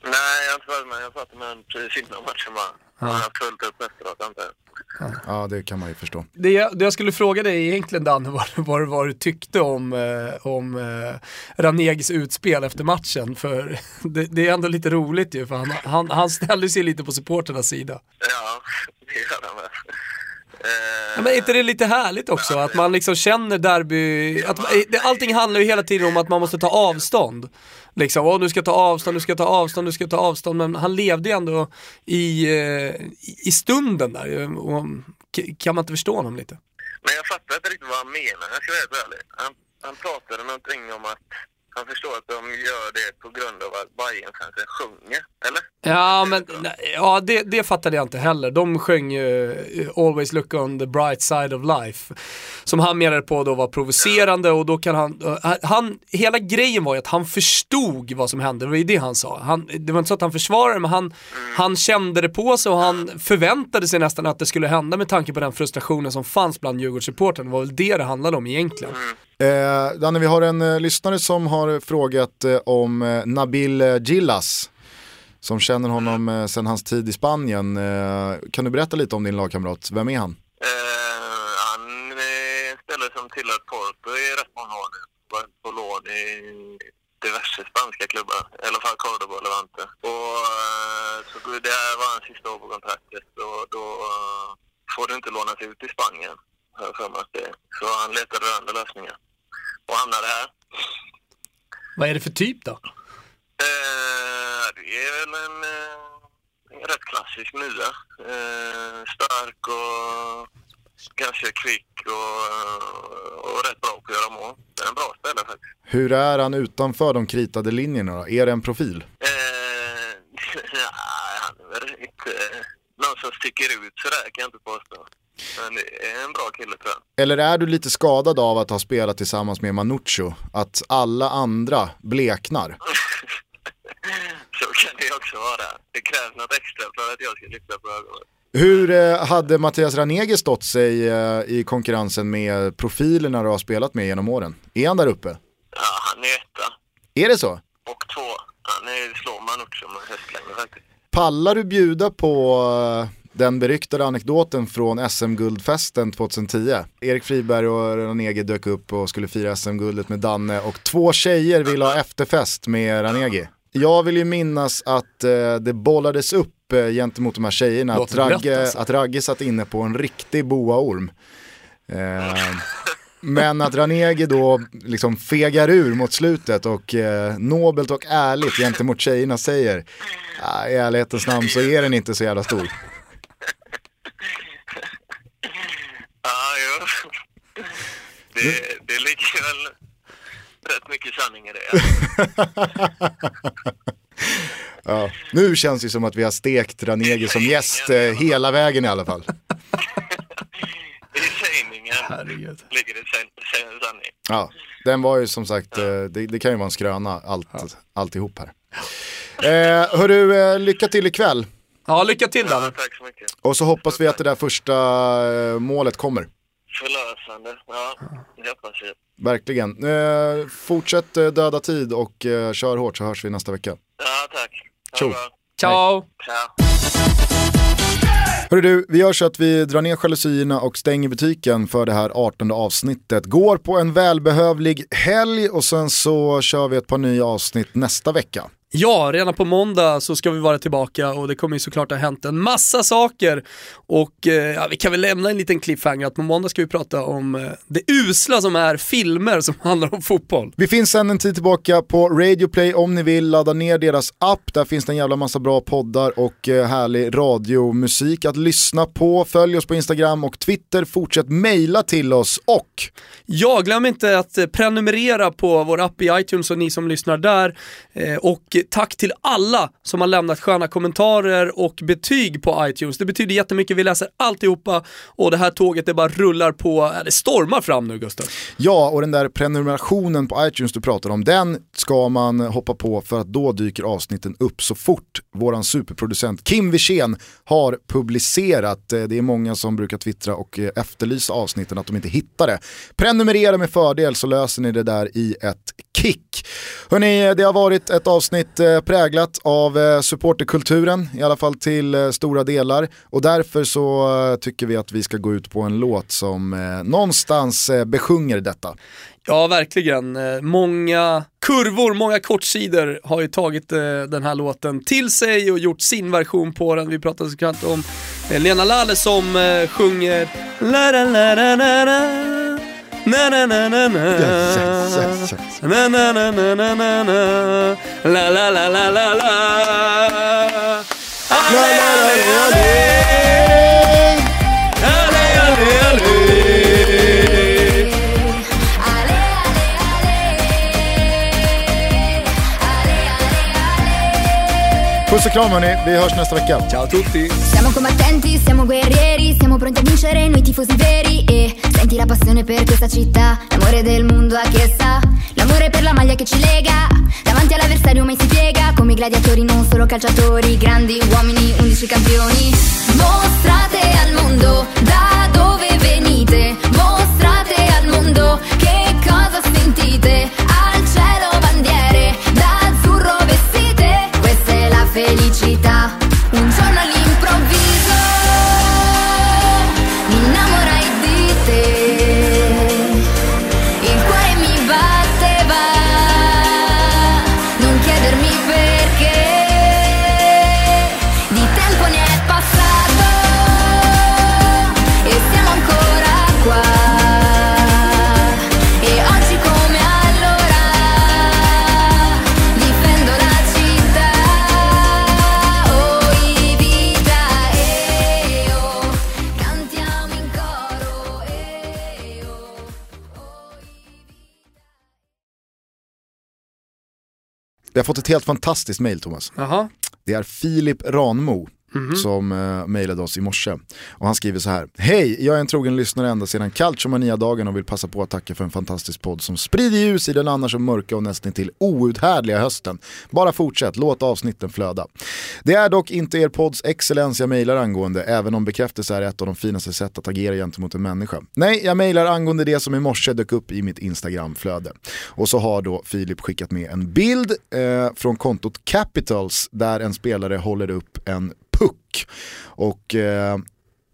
Nej, jag har inte varit med. Jag pratade med honom precis innan matchen bara. Han har haft fullt upp efteråt jag. Ja, det kan man ju förstå. Det, jag- det jag skulle fråga dig egentligen Danne var vad, vad du tyckte om, eh, om eh, Ranegis utspel efter matchen. För det, det är ändå lite roligt ju, för han, han, han ställde sig lite på supporternas sida. Ja, det gör han väl. Eh, Ja, men är inte det lite härligt också? Att man liksom känner derby, att, allting handlar ju hela tiden om att man måste ta avstånd. Liksom, åh du ska ta avstånd, du ska ta avstånd, du ska ta avstånd. Men han levde ju ändå i, eh, i- stunden där. Och, kan man inte förstå honom lite? Men jag fattar inte riktigt vad han menar, jag ska vara helt ärlig. Han, han pratade någonting om att han förstår att de gör det på grund av att Bajenfansen sjunger, eller? Ja, men ja, det, det fattade jag inte heller. De sjöng ju eh, Always look on the bright side of life. Som han menade på då var provocerande och då kan han, eh, han, hela grejen var ju att han förstod vad som hände, det var ju det han sa. Han, det var inte så att han försvarade men han, han kände det på sig och han förväntade sig nästan att det skulle hända med tanke på den frustrationen som fanns bland Djurgårdssupportrarna. Det var väl det det handlade om egentligen. Eh, Danne, vi har en eh, lyssnare som har frågat eh, om eh, Nabil eh, Gillas. Som känner honom eh, sedan hans tid i Spanien. Eh, kan du berätta lite om din lagkamrat? Vem är han? Eh, han eh, är en spelare som tillhör Porto i rätt många år nu. Varit på lån i diverse spanska klubbar, i alla fall Cordoba och Levante. Och, eh, så det här var hans sista år på kontraktet och då eh, får du inte lånas ut i Spanien. har jag för mig att det är. Så han letade andra lösningar och hamnade här. Vad är det för typ då? Eh, det är väl en, eh, en rätt klassisk nia. Eh, stark och ganska kvick och, och rätt bra på att göra mål. Det är en bra spelare faktiskt. Hur är han utanför de kritade linjerna då? Är det en profil? Eh, nej, han är väl inte någon som sticker ut sådär kan jag inte påstå. Men det är en bra kille tror jag. Eller är du lite skadad av att ha spelat tillsammans med Manuccio? Att alla andra bleknar? Så kan det också vara. Det krävs något extra för att jag ska lyfta på ögonen. Hur eh, hade Mattias Ranegi stått sig eh, i konkurrensen med profilerna du har spelat med genom åren? Är han där uppe? Ja, han är etta. Är det så? Och två. Han är, slår man också med hästlängder faktiskt. Pallar du bjuda på eh, den beryktade anekdoten från SM-guldfesten 2010. Erik Friberg och Ranegi dök upp och skulle fira SM-guldet med Danne och två tjejer ville ha efterfest med Ranegi. Jag vill ju minnas att eh, det bollades upp eh, gentemot de här tjejerna att Ragge, alltså. att Ragge satt inne på en riktig boaorm. Eh, men att Ranegi då liksom fegar ur mot slutet och eh, nobelt och ärligt gentemot tjejerna säger ah, i ärlighetens namn så är den inte så jävla stor. Ja, jo. Det, det ligger väl rätt mycket sanning i det. Ja. Nu känns det som att vi har stekt Ranegi som gäst eh, hela vägen i alla fall. I sägningen Herregud. ligger det san- san- sanning. Ja, den var ju som sagt, eh, det, det kan ju vara en skröna allt, alltihop här. Eh, hörru, eh, lycka till ikväll. Ja, lycka till Danne. Ja, tack så mycket. Och så hoppas vi att det där första eh, målet kommer. Förlösande. Ja, det hoppas jag. Verkligen. Eh, fortsätt eh, döda tid och eh, kör hårt så hörs vi nästa vecka. Ja, tack. Tjo. Ciao! Ciao. Hörru du, vi gör så att vi drar ner jalusierna och stänger butiken för det här 18 avsnittet. Går på en välbehövlig helg och sen så kör vi ett par nya avsnitt nästa vecka. Ja, redan på måndag så ska vi vara tillbaka och det kommer ju såklart ha hänt en massa saker. Och eh, ja, vi kan väl lämna en liten cliffhanger att på måndag ska vi prata om eh, det usla som är filmer som handlar om fotboll. Vi finns sedan en tid tillbaka på Radio Play om ni vill ladda ner deras app. Där finns det en jävla massa bra poddar och eh, härlig radiomusik att lyssna på. Följ oss på Instagram och Twitter. Fortsätt mejla till oss och Ja, glöm inte att prenumerera på vår app i iTunes och ni som lyssnar där. Och tack till alla som har lämnat sköna kommentarer och betyg på iTunes. Det betyder jättemycket, vi läser alltihopa och det här tåget det bara rullar på, det stormar fram nu Gustav. Ja, och den där prenumerationen på iTunes du pratar om, den ska man hoppa på för att då dyker avsnitten upp så fort våran superproducent Kim Wirsén har publicerat. Eh, det är många som brukar twittra och eh, efterlysa avsnitten att de inte hittar det. Prenumerera med fördel så löser ni det där i ett kick. Hörrni, det har varit ett avsnitt eh, präglat av eh, supporterkulturen, i alla fall till eh, stora delar. Och därför så tycker vi att vi ska gå ut på en låt som någonstans besjunger detta. Ja, verkligen. Många kurvor, många kortsidor har ju tagit den här låten till sig och gjort sin version på den. Vi pratade såklart om Lena Lalle som sjunger la la la la la la Na na na na na. Na na na na na na na. La la la la la la. Ale ale Ale Puss och kram hörni, vi hörs nästa vecka. Ciao a tutti. Siamo combattenti, siamo guerrieri, siamo pronti a vincere noi tifosi veri. E senti la passione per questa città, l'amore del mondo a che sa, l'amore per la maglia che ci lega, davanti all'avversario mai si piega, come i gladiatori non solo calciatori, grandi uomini, undici campioni. Mostrate al mondo da dove venite, mostrate al mondo che cosa sentite, Vi har fått ett helt fantastiskt mail Thomas. Jaha, Det är Filip Ranmo Mhm. som eh, mejlade oss i morse. Och han skriver så här. Hej, jag är en trogen lyssnare ända sedan Calciomania-dagen och vill passa på att tacka för en fantastisk podd som sprider ljus i den annars så mörka och nästan till outhärdliga hösten. Bara fortsätt, låt avsnitten flöda. Det är dock inte er podds excellens jag mejlar angående, även om bekräftelse är ett av de finaste sätt att agera gentemot en människa. Nej, jag mejlar angående det som i morse dök upp i mitt Instagram-flöde. Och så har då Filip skickat med en bild eh, från kontot Capitals där en spelare håller upp en puck. Och eh,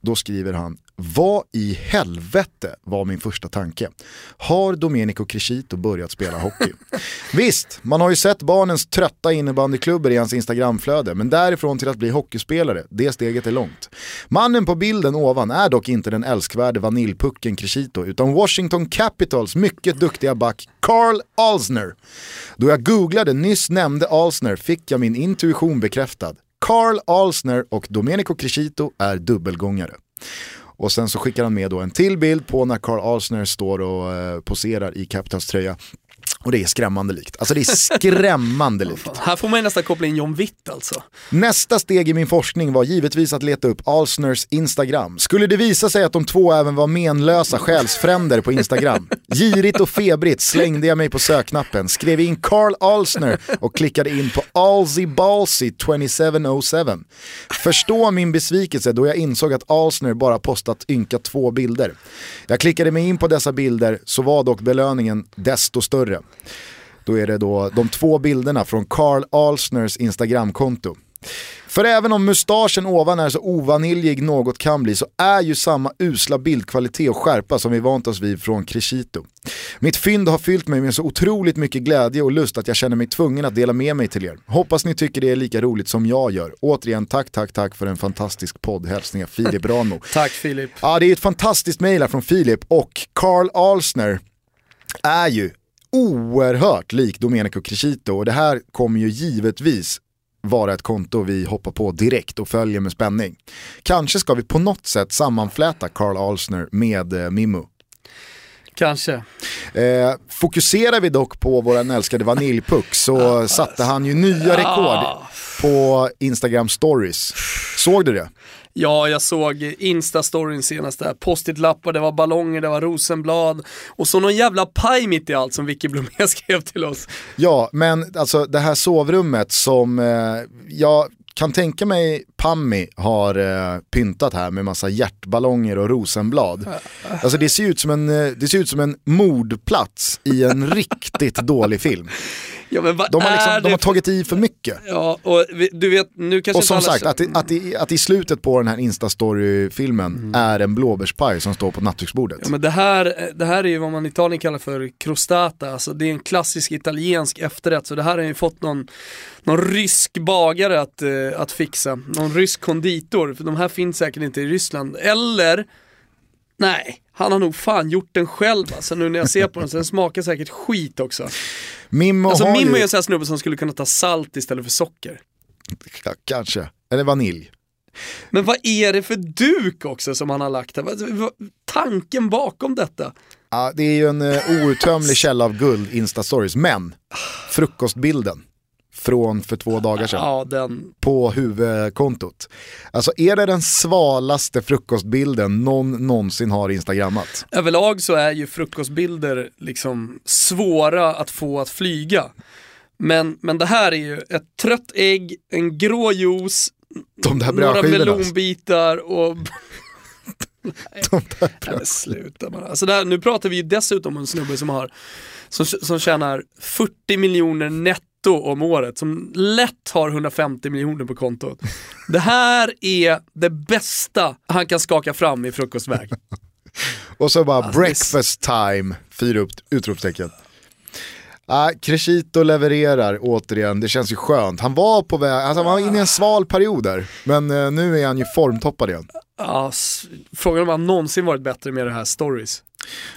då skriver han, vad i helvete var min första tanke? Har Domenico Crescito börjat spela hockey? Visst, man har ju sett barnens trötta innebandyklubbar i hans Instagramflöde, men därifrån till att bli hockeyspelare, det steget är långt. Mannen på bilden ovan är dock inte den älskvärde vaniljpucken Crescito, utan Washington Capitals mycket duktiga back Carl Alsner. Då jag googlade nyss nämnde Alsner fick jag min intuition bekräftad. Carl Alsner och Domenico Crescito är dubbelgångare. Och sen så skickar han med då en till bild på när Carl Alsner står och eh, poserar i Capitals tröja. Och det är skrämmande likt. Alltså det är skrämmande likt. Här får man nästan koppla in John Witt alltså. Nästa steg i min forskning var givetvis att leta upp Alsners Instagram. Skulle det visa sig att de två även var menlösa själsfränder på Instagram? Girigt och febrigt slängde jag mig på sökknappen, skrev in Carl Alsner och klickade in på Alsy Balsy 2707. Förstå min besvikelse då jag insåg att Alsner bara postat ynka två bilder. Jag klickade mig in på dessa bilder så var dock belöningen desto större. Då är det då de två bilderna från Carl Alsners Instagramkonto. För även om mustaschen ovan är så ovaniljig något kan bli så är ju samma usla bildkvalitet och skärpa som vi vant oss vid från Crescito. Mitt fynd har fyllt mig med så otroligt mycket glädje och lust att jag känner mig tvungen att dela med mig till er. Hoppas ni tycker det är lika roligt som jag gör. Återigen tack, tack, tack för en fantastisk podd. Hälsningar Filip Ranmo. Tack Filip. Ja, det är ett fantastiskt mejl här från Filip och Carl Alsner är ju oerhört lik Domenico Crescito och det här kommer ju givetvis vara ett konto vi hoppar på direkt och följer med spänning. Kanske ska vi på något sätt sammanfläta Carl Alsner med eh, Mimmo. Kanske. Eh, fokuserar vi dock på våran älskade vaniljpuck så satte han ju nya rekord på Instagram stories. Såg du det? Ja, jag såg Insta-storyn senast där. Post-it-lappar, det var ballonger, det var rosenblad och så någon jävla paj mitt i allt som Vicky Blomé skrev till oss. Ja, men alltså det här sovrummet som eh, jag kan tänka mig Pammi har eh, pyntat här med massa hjärtballonger och rosenblad. Alltså det ser ut som en, eh, det ser ut som en mordplats i en riktigt dålig film. Ja, men vad De har, är liksom, de det har tagit i för mycket. Ja, och vi- du vet, nu kanske Och som alla sagt, att, i- att, i, att i slutet på den här Instastory-filmen är en blåbärspaj som står på nattduksbordet. Ja, men det, här, det här är ju vad man i Italien kallar för crostata, alltså det är en klassisk italiensk efterrätt, så det här har ju fått någon, någon rysk bagare att, eh, att fixa, någon rysk konditor, för de här finns säkert inte i Ryssland, eller Nej, han har nog fan gjort den själv alltså nu när jag ser på den, så den smakar säkert skit också. Mimmo Alltså Mimmo är ju, en sån här snubbe som skulle kunna ta salt istället för socker. ja, kanske, eller vanilj. Men vad är det för duk också som han har lagt här? Tanken bakom detta? Ja, det är ju en uh, outtömlig källa av guld, Instastories, men frukostbilden från för två dagar sedan Ja, den, på huvudkontot. Alltså är det den svalaste frukostbilden någon någonsin har instagrammat? Överlag så är ju frukostbilder liksom svåra att få att flyga. Men, men det här är ju ett trött ägg, en grå juice, De där några melonbitar och... De där sluta bara. Alltså det här, nu pratar vi ju dessutom om en snubbe som har som, som tjänar 40 miljoner netto om året, som lätt har 150 miljoner på kontot. Det här är det bästa han kan skaka fram i frukostväg. Och så bara Alltså, breakfast time, fyra utropstecken. Ah, Crescito levererar återigen, det känns ju skönt. Han var på väg, alltså han var inne i en sval period där. Men eh, nu är han ju formtoppad igen. S- frågan om han någonsin varit bättre med det här stories.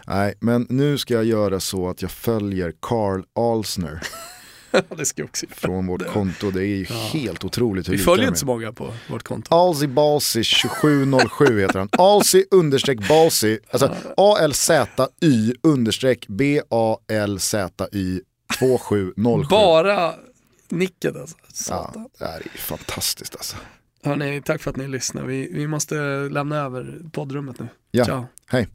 Nej, men nu ska jag göra så att jag följer Carl Alsner det ska också från vårt konto. Det är ju helt otroligt hur Vi följer inte så många på vårt konto. Alzy Balsy 2707 heter han. Alzy understreck Balsy, alltså A-L-Z-Y understreck B-A-L-Z-Y 2707. Bara nicket alltså. Ja, det här är ju fantastiskt alltså. Hörrni, tack för att ni lyssnar. Vi, vi måste lämna över poddrummet nu. Ja, Ciao. hej.